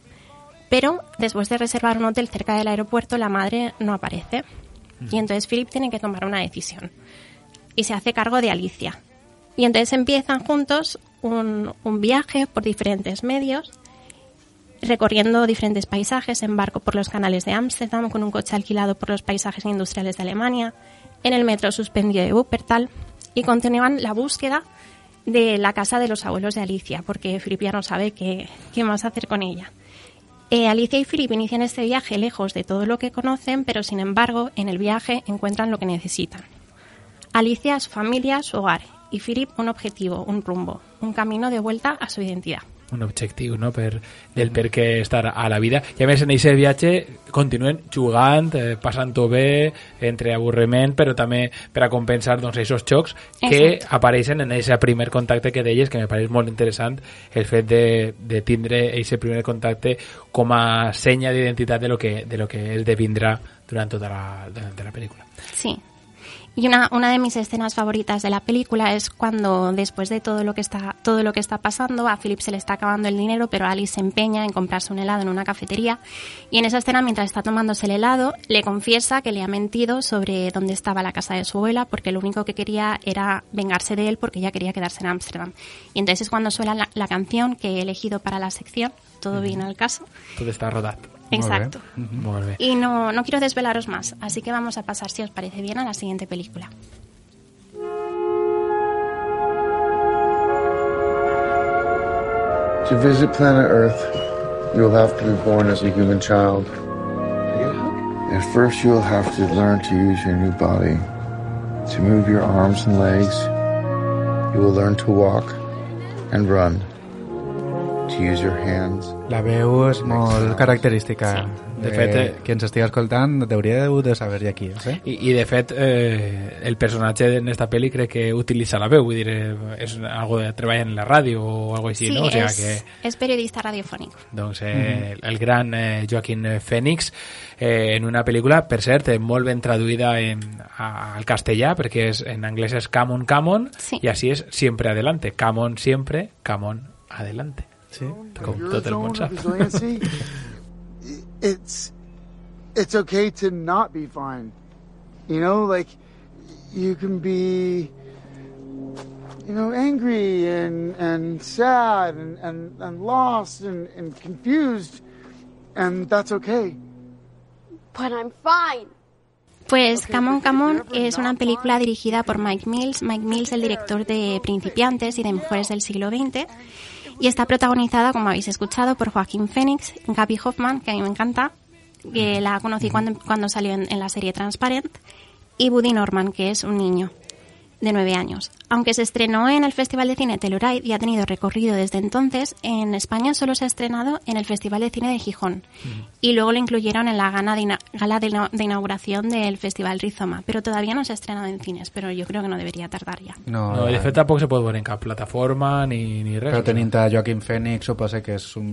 pero después de reservar un hotel cerca del aeropuerto la madre no aparece. Y entonces Philip tiene que tomar una decisión. Y se hace cargo de Alicia. Y entonces empiezan juntos un, un viaje por diferentes medios, recorriendo diferentes paisajes en barco por los canales de Ámsterdam, con un coche alquilado por los paisajes industriales de Alemania, en el metro suspendido de Wuppertal, y continúan la búsqueda de la casa de los abuelos de Alicia, porque Philip ya no sabe qué, qué más hacer con ella. Eh, Alicia y Philip inician este viaje lejos de todo lo que conocen, pero sin embargo, en el viaje encuentran lo que necesitan. Alicia, su familia, su hogar, y Philip un objetivo, un rumbo, un camino de vuelta a su identidad. Un objectiu no? per, del per què estar a la vida i a més en aquest viatge continuen jugant, eh, passant-ho bé entre avorriment però també per a compensar doncs, aquests xocs que Exacte. apareixen en aquest primer contacte que deies que me pareix molt interessant el fet de, de tindre aquest primer contacte com a senya d'identitat de lo que, de lo que es devindrà durant tota la, durant la pel·lícula Sí. Y una, una de mis escenas favoritas de la película es cuando después de todo lo que está todo lo que está pasando a Philip se le está acabando el dinero, pero Alice se empeña en comprarse un helado en una cafetería y en esa escena mientras está tomándose el helado le confiesa que le ha mentido sobre dónde estaba la casa de su abuela porque lo único que quería era vengarse de él porque ella quería quedarse en Ámsterdam. Y entonces es cuando suena la, la canción que he elegido para la sección, todo viene al caso. tot està rodat Exacto. Y no, no quiero desvelaros más, así que vamos a pasar, si os parece bien, a la siguiente película. To visit planet Earth, you'll have to be born as a human child. At first, you'll have to learn to use your new body, to move your arms and legs. You will learn to walk and run, La veu és molt característica. De fet, eh, qui ens estigui escoltant hauria de saber ja qui és, eh? I, i de fet, eh, el personatge en esta pel·li crec que utilitza la veu, vull dir, eh, és algo de treballa en la ràdio o algo així, Sí, no? O sea es, que, es periodista radiofónico. doncs, eh, el gran eh, Joaquín Phoenix eh, en una pel·lícula, per cert, eh, molt ben traduïda en, a, al castellà, perquè és, en anglès és Come on, come on, Sí. i així és Siempre adelante. Come on, siempre, come on, adelante. Sí. Com tot el resiliency, it's it's okay to not be fine. You know, like you can be you know angry and and sad and and, and lost and, and confused and that's okay. But I'm fine. Pues Come on, Come On es una película dirigida por Mike Mills. Mike Mills, el director de Principiantes y de Mujeres del siglo XX. Y está protagonizada, como habéis escuchado, por Joaquín Phoenix, Gaby Hoffman, que a mí me encanta, que la conocí cuando, cuando salió en, en la serie Transparent, y Buddy Norman, que es un niño de nueve años. Aunque se estrenó en el Festival de Cine Telluride y ha tenido recorrido desde entonces, en España solo se ha estrenado en el Festival de Cine de Gijón. Y luego lo incluyeron en la gala de, gala de ina- de inauguración del Festival Rizoma. Pero todavía no se ha estrenado en cines, pero yo creo que no debería tardar ya. No, No, i de fet tampoc se pot veure en cap plataforma ni, ni res. Però tenint a Joaquim Phoenix suposa que és un,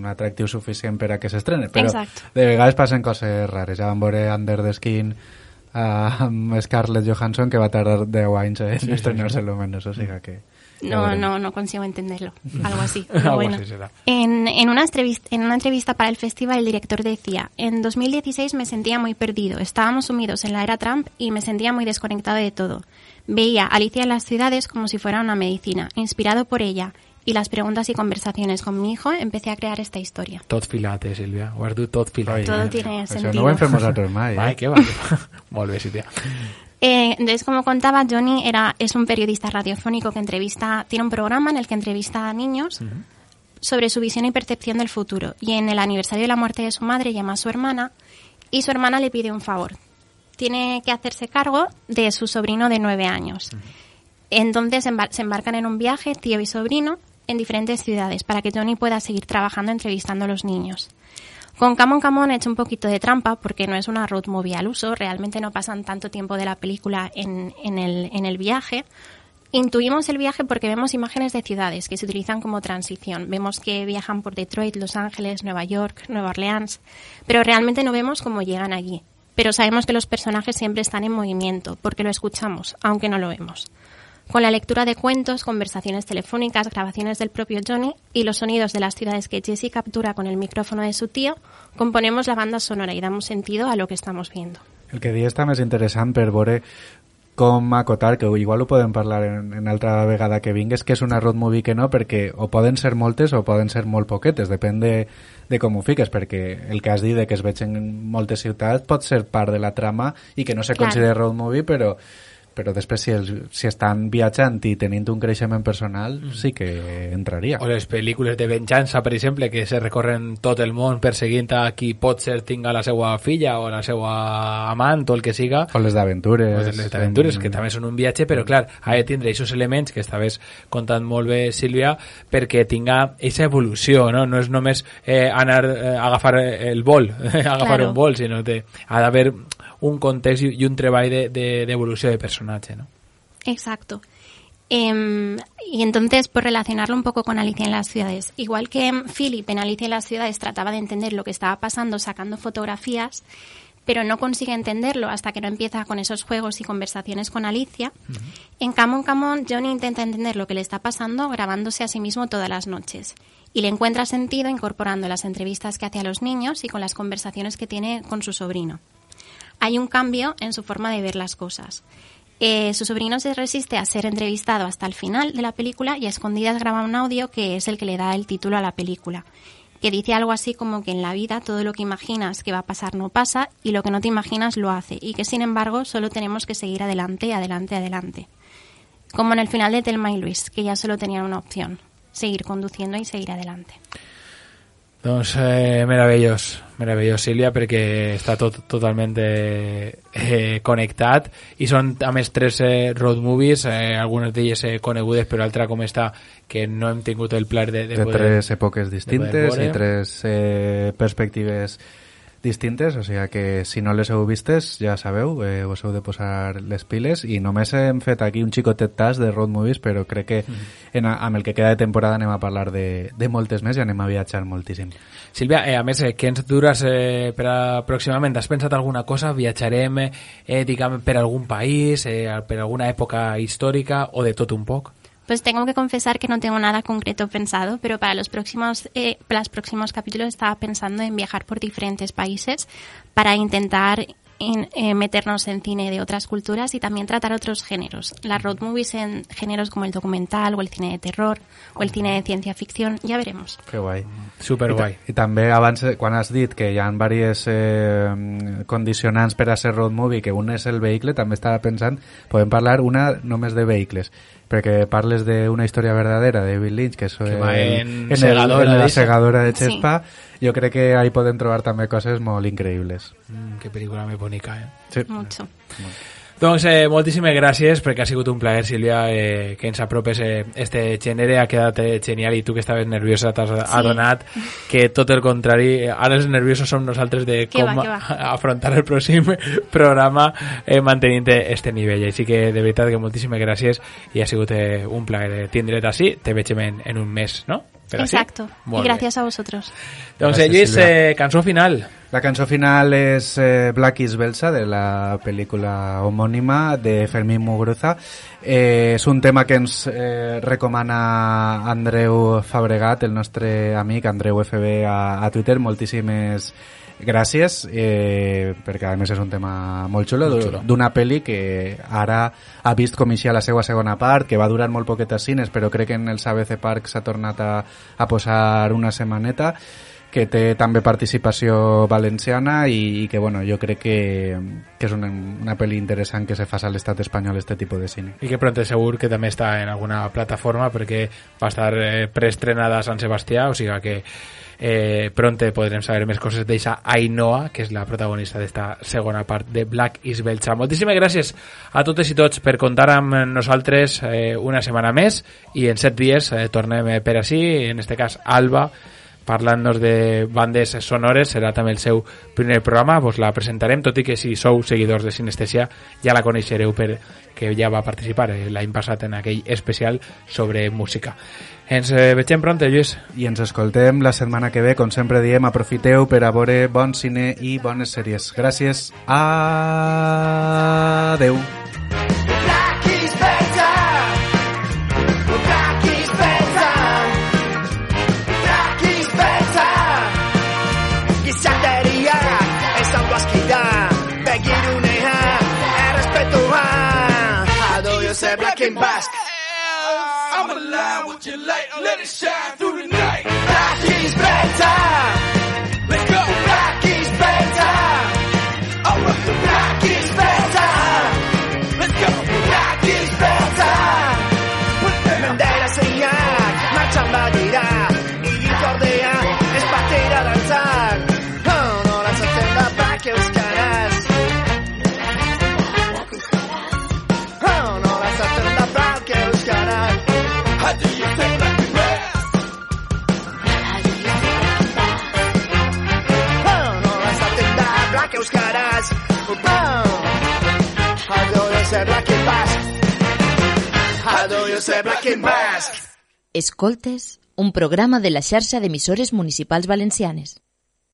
un atractiu suficient per a que s'estrene. Però Exacte. de vegades passen coses rares. Ja vam veure Under the Skin amb Scarlett Johansson que va tardar 10 anys en Sí, estrenar-se sí. lo menos, o sigui que... No, no, no consigo entenderlo. Algo así. Pero bueno. así será. En, en, una entrevista, en una entrevista para el festival, el director decía, en 2016 me sentía muy perdido, estábamos sumidos en la era Trump y me sentía muy desconectado de todo. Veía a Alicia en las ciudades como si fuera una medicina. Inspirado por ella y las preguntas y conversaciones con mi hijo, empecé a crear esta historia. Tot filat, eh, Sílvia? Ho has dut tot filat. Todo tiene Això sentido. no ho hem fet nosaltres mai, eh? Que va. Molt bé, Sílvia. Eh, entonces, como contaba, Johnny era, es un periodista radiofónico que entrevista, tiene un programa en el que entrevista a niños sobre su visión y percepción del futuro. Y en el aniversario de la muerte de su madre llama a su hermana y su hermana le pide un favor. Tiene que hacerse cargo de su sobrino de nueve años. Entonces embar- se embarcan en un viaje, tío y sobrino, en diferentes ciudades para que Johnny pueda seguir trabajando entrevistando a los niños. Con Camon Camon he hecho un poquito de trampa porque no es una road movie al uso, realmente no pasan tanto tiempo de la película en, en el, en el viaje. Intuimos el viaje porque vemos imágenes de ciudades que se utilizan como transición. Vemos que viajan por Detroit, Los Ángeles, Nueva York, Nueva Orleans, pero realmente no vemos cómo llegan allí. Pero sabemos que los personajes siempre están en movimiento porque lo escuchamos, aunque no lo vemos. Con la lectura de cuentos, conversaciones telefónicas, grabaciones del propio Johnny y los sonidos de las ciudades que Jesse captura con el micrófono de su tío, componemos la banda sonora y damos sentido a lo que estamos viendo. El que dius també és interessant per veure com acotar, que igual ho podem parlar en, en altra vegada que vingues, que és una road movie que no, perquè o poden ser moltes o poden ser molt poquetes, depèn de, de com ho fiques, perquè el que has dit de que es veig en moltes ciutats pot ser part de la trama i que no se Clar. considera road movie, però però després si, els, si estan viatjant i tenint un creixement personal sí que entraria. O les pel·lícules de venjança, per exemple, que se recorren tot el món perseguint a qui pot ser tinga la seva filla o la seva amant o el que siga. O les d'aventures. O les d'aventures, que també són un viatge, però clar, ha de tindre aquests elements que estaves contant molt bé, Sílvia, perquè tinga aquesta evolució, no? No és només eh, anar eh, agafar el vol, agafar Claro. un vol, sinó que ha d'haver un context i, i un treball d'evolució de, de, de personatge, no? Exacto. Em, y entonces, por relacionarlo un poco con Alicia en las ciudades, igual que Philip en Alicia en las ciudades trataba de entender lo que estaba pasando sacando fotografías, pero no consigue entenderlo hasta que no empieza con esos juegos y conversaciones con Alicia. En Camon Camon, Johnny intenta entender lo que le está pasando grabándose a sí mismo todas las noches. Y le encuentra sentido incorporando las entrevistas que hace a los niños y con las conversaciones que tiene con su sobrino. Hay un cambio en su forma de ver las cosas. Eh, su sobrino se resiste a ser entrevistado hasta el final de la película y a escondidas graba un audio que es el que le da el título a la película, que dice algo así como que en la vida todo lo que imaginas que va a pasar no pasa y lo que no te imaginas lo hace y que sin embargo solo tenemos que seguir adelante, adelante, adelante. Como en el final de Telma y Luis, que ya solo tenían una opción, seguir conduciendo y seguir adelante. Doncs eh, meravellós, meravellós Sílvia perquè està tot totalment eh, eh, connectat. I són a més tres eh, road movies, eh, algunes d'elles eh, conegudes però altra com està que no hem tingut el plaer de, de, de poder, tres èpoques distintes i tres eh, perspectives distintes, o sigui que si no les heu vistes, ja sabeu, eh, us heu de posar les piles i només hem fet aquí un xicotet tas de road movies, però crec que en, amb el que queda de temporada anem a parlar de, de moltes més i anem a viatjar moltíssim. Sílvia, eh, a més, eh, què ens dures eh, per a, pròximament? Has pensat alguna cosa? Viatjarem, eh, diguem, per algun país, eh, per alguna època històrica o de tot un poc? Pues tengo que confesar que no tengo nada concreto pensado, pero para los próximos, eh, para los próximos capítulos estaba pensando en viajar por diferentes países para intentar en, eh, meternos en cine de otras culturas y también tratar otros géneros. Las road movies en géneros como el documental o el cine de terror o el cine de ciencia ficción, ya veremos. Que guai. Superguai. I, ta- I també abans, quan has dit que hi ha diverses eh, condicionants per a ser road movie, que un és el vehicle, també estava pensant, podem parlar una només de vehicles, perquè parles d'una història verdadera de Bill Lynch, que és Que va el- en el- segadora en la segadora de Sí. Chespa, jo crec que ahí podem trobar també coses molt increïbles. Mm, que pel·lícula més bonica, eh? Sí. Mucho. Doncs eh, moltíssimes gràcies perquè ha sigut un plaer, Sílvia, eh, que ens apropes eh, este gènere, ha quedat eh, genial i tu que estaves nerviosa t'has adonat que tot el contrari, eh, ara els nerviosos som nosaltres de Que com va, va. afrontar el pròxim programa eh, mantenint este nivell, així que de veritat que moltíssimes gràcies i ha sigut eh, un plaer tindre't així, te veig en, en un mes, no? Exacto. Molt y bé. gracias a vosotros. Doncs Gràcies, eh, Lluís, eh, cançó final. La cançó final és eh, Black is Belsa, de la pel·lícula homònima de Fermín Muguruza. Eh, és un tema que ens eh, recomana Andreu Fabregat, el nostre amic Andreu FB a, a Twitter. Moltíssimes gràcies, eh, perquè a més és un tema molt xulo, d'una pel·li que ara ha vist com ixia la seva segona part, que va durar molt poquet als cines, però crec que en els ABC Park s'ha tornat a, a posar una setmaneta que té també participació valenciana i, i que bueno, jo crec que, que és una, una pel·li interessant que se fa a l'estat espanyol este tipus de cine. I que pronto segur que també està en alguna plataforma perquè va estar eh, preestrenada a Sant Sebastià, o sigui que eh, pronto podrem saber més coses d'eixa Ainhoa, que és la protagonista d'esta segona part de Black is Belcha. Moltíssimes gràcies a totes i tots per comptar amb nosaltres eh, una setmana més i en set dies eh, tornem eh, per així, en este cas Alba, parlant-nos de bandes sonores, serà també el seu primer programa, vos la presentarem, tot i que si sou seguidors de Sinestesia ja la coneixereu perquè ja va participar eh, l'any passat en aquell especial sobre música. Ens eh, vegem pronte, Lluís. I ens escoltem la setmana que ve, com sempre diem, aprofiteu per a veure bon cine i bones sèries. Gràcies. Adeu. Black and basque. I'm alive with your light, let it shine through the night. Black is better. How do you say black and basque? How do you say black and basque? Escoltes, un programa de la xarxa d'emissores municipals valencianes.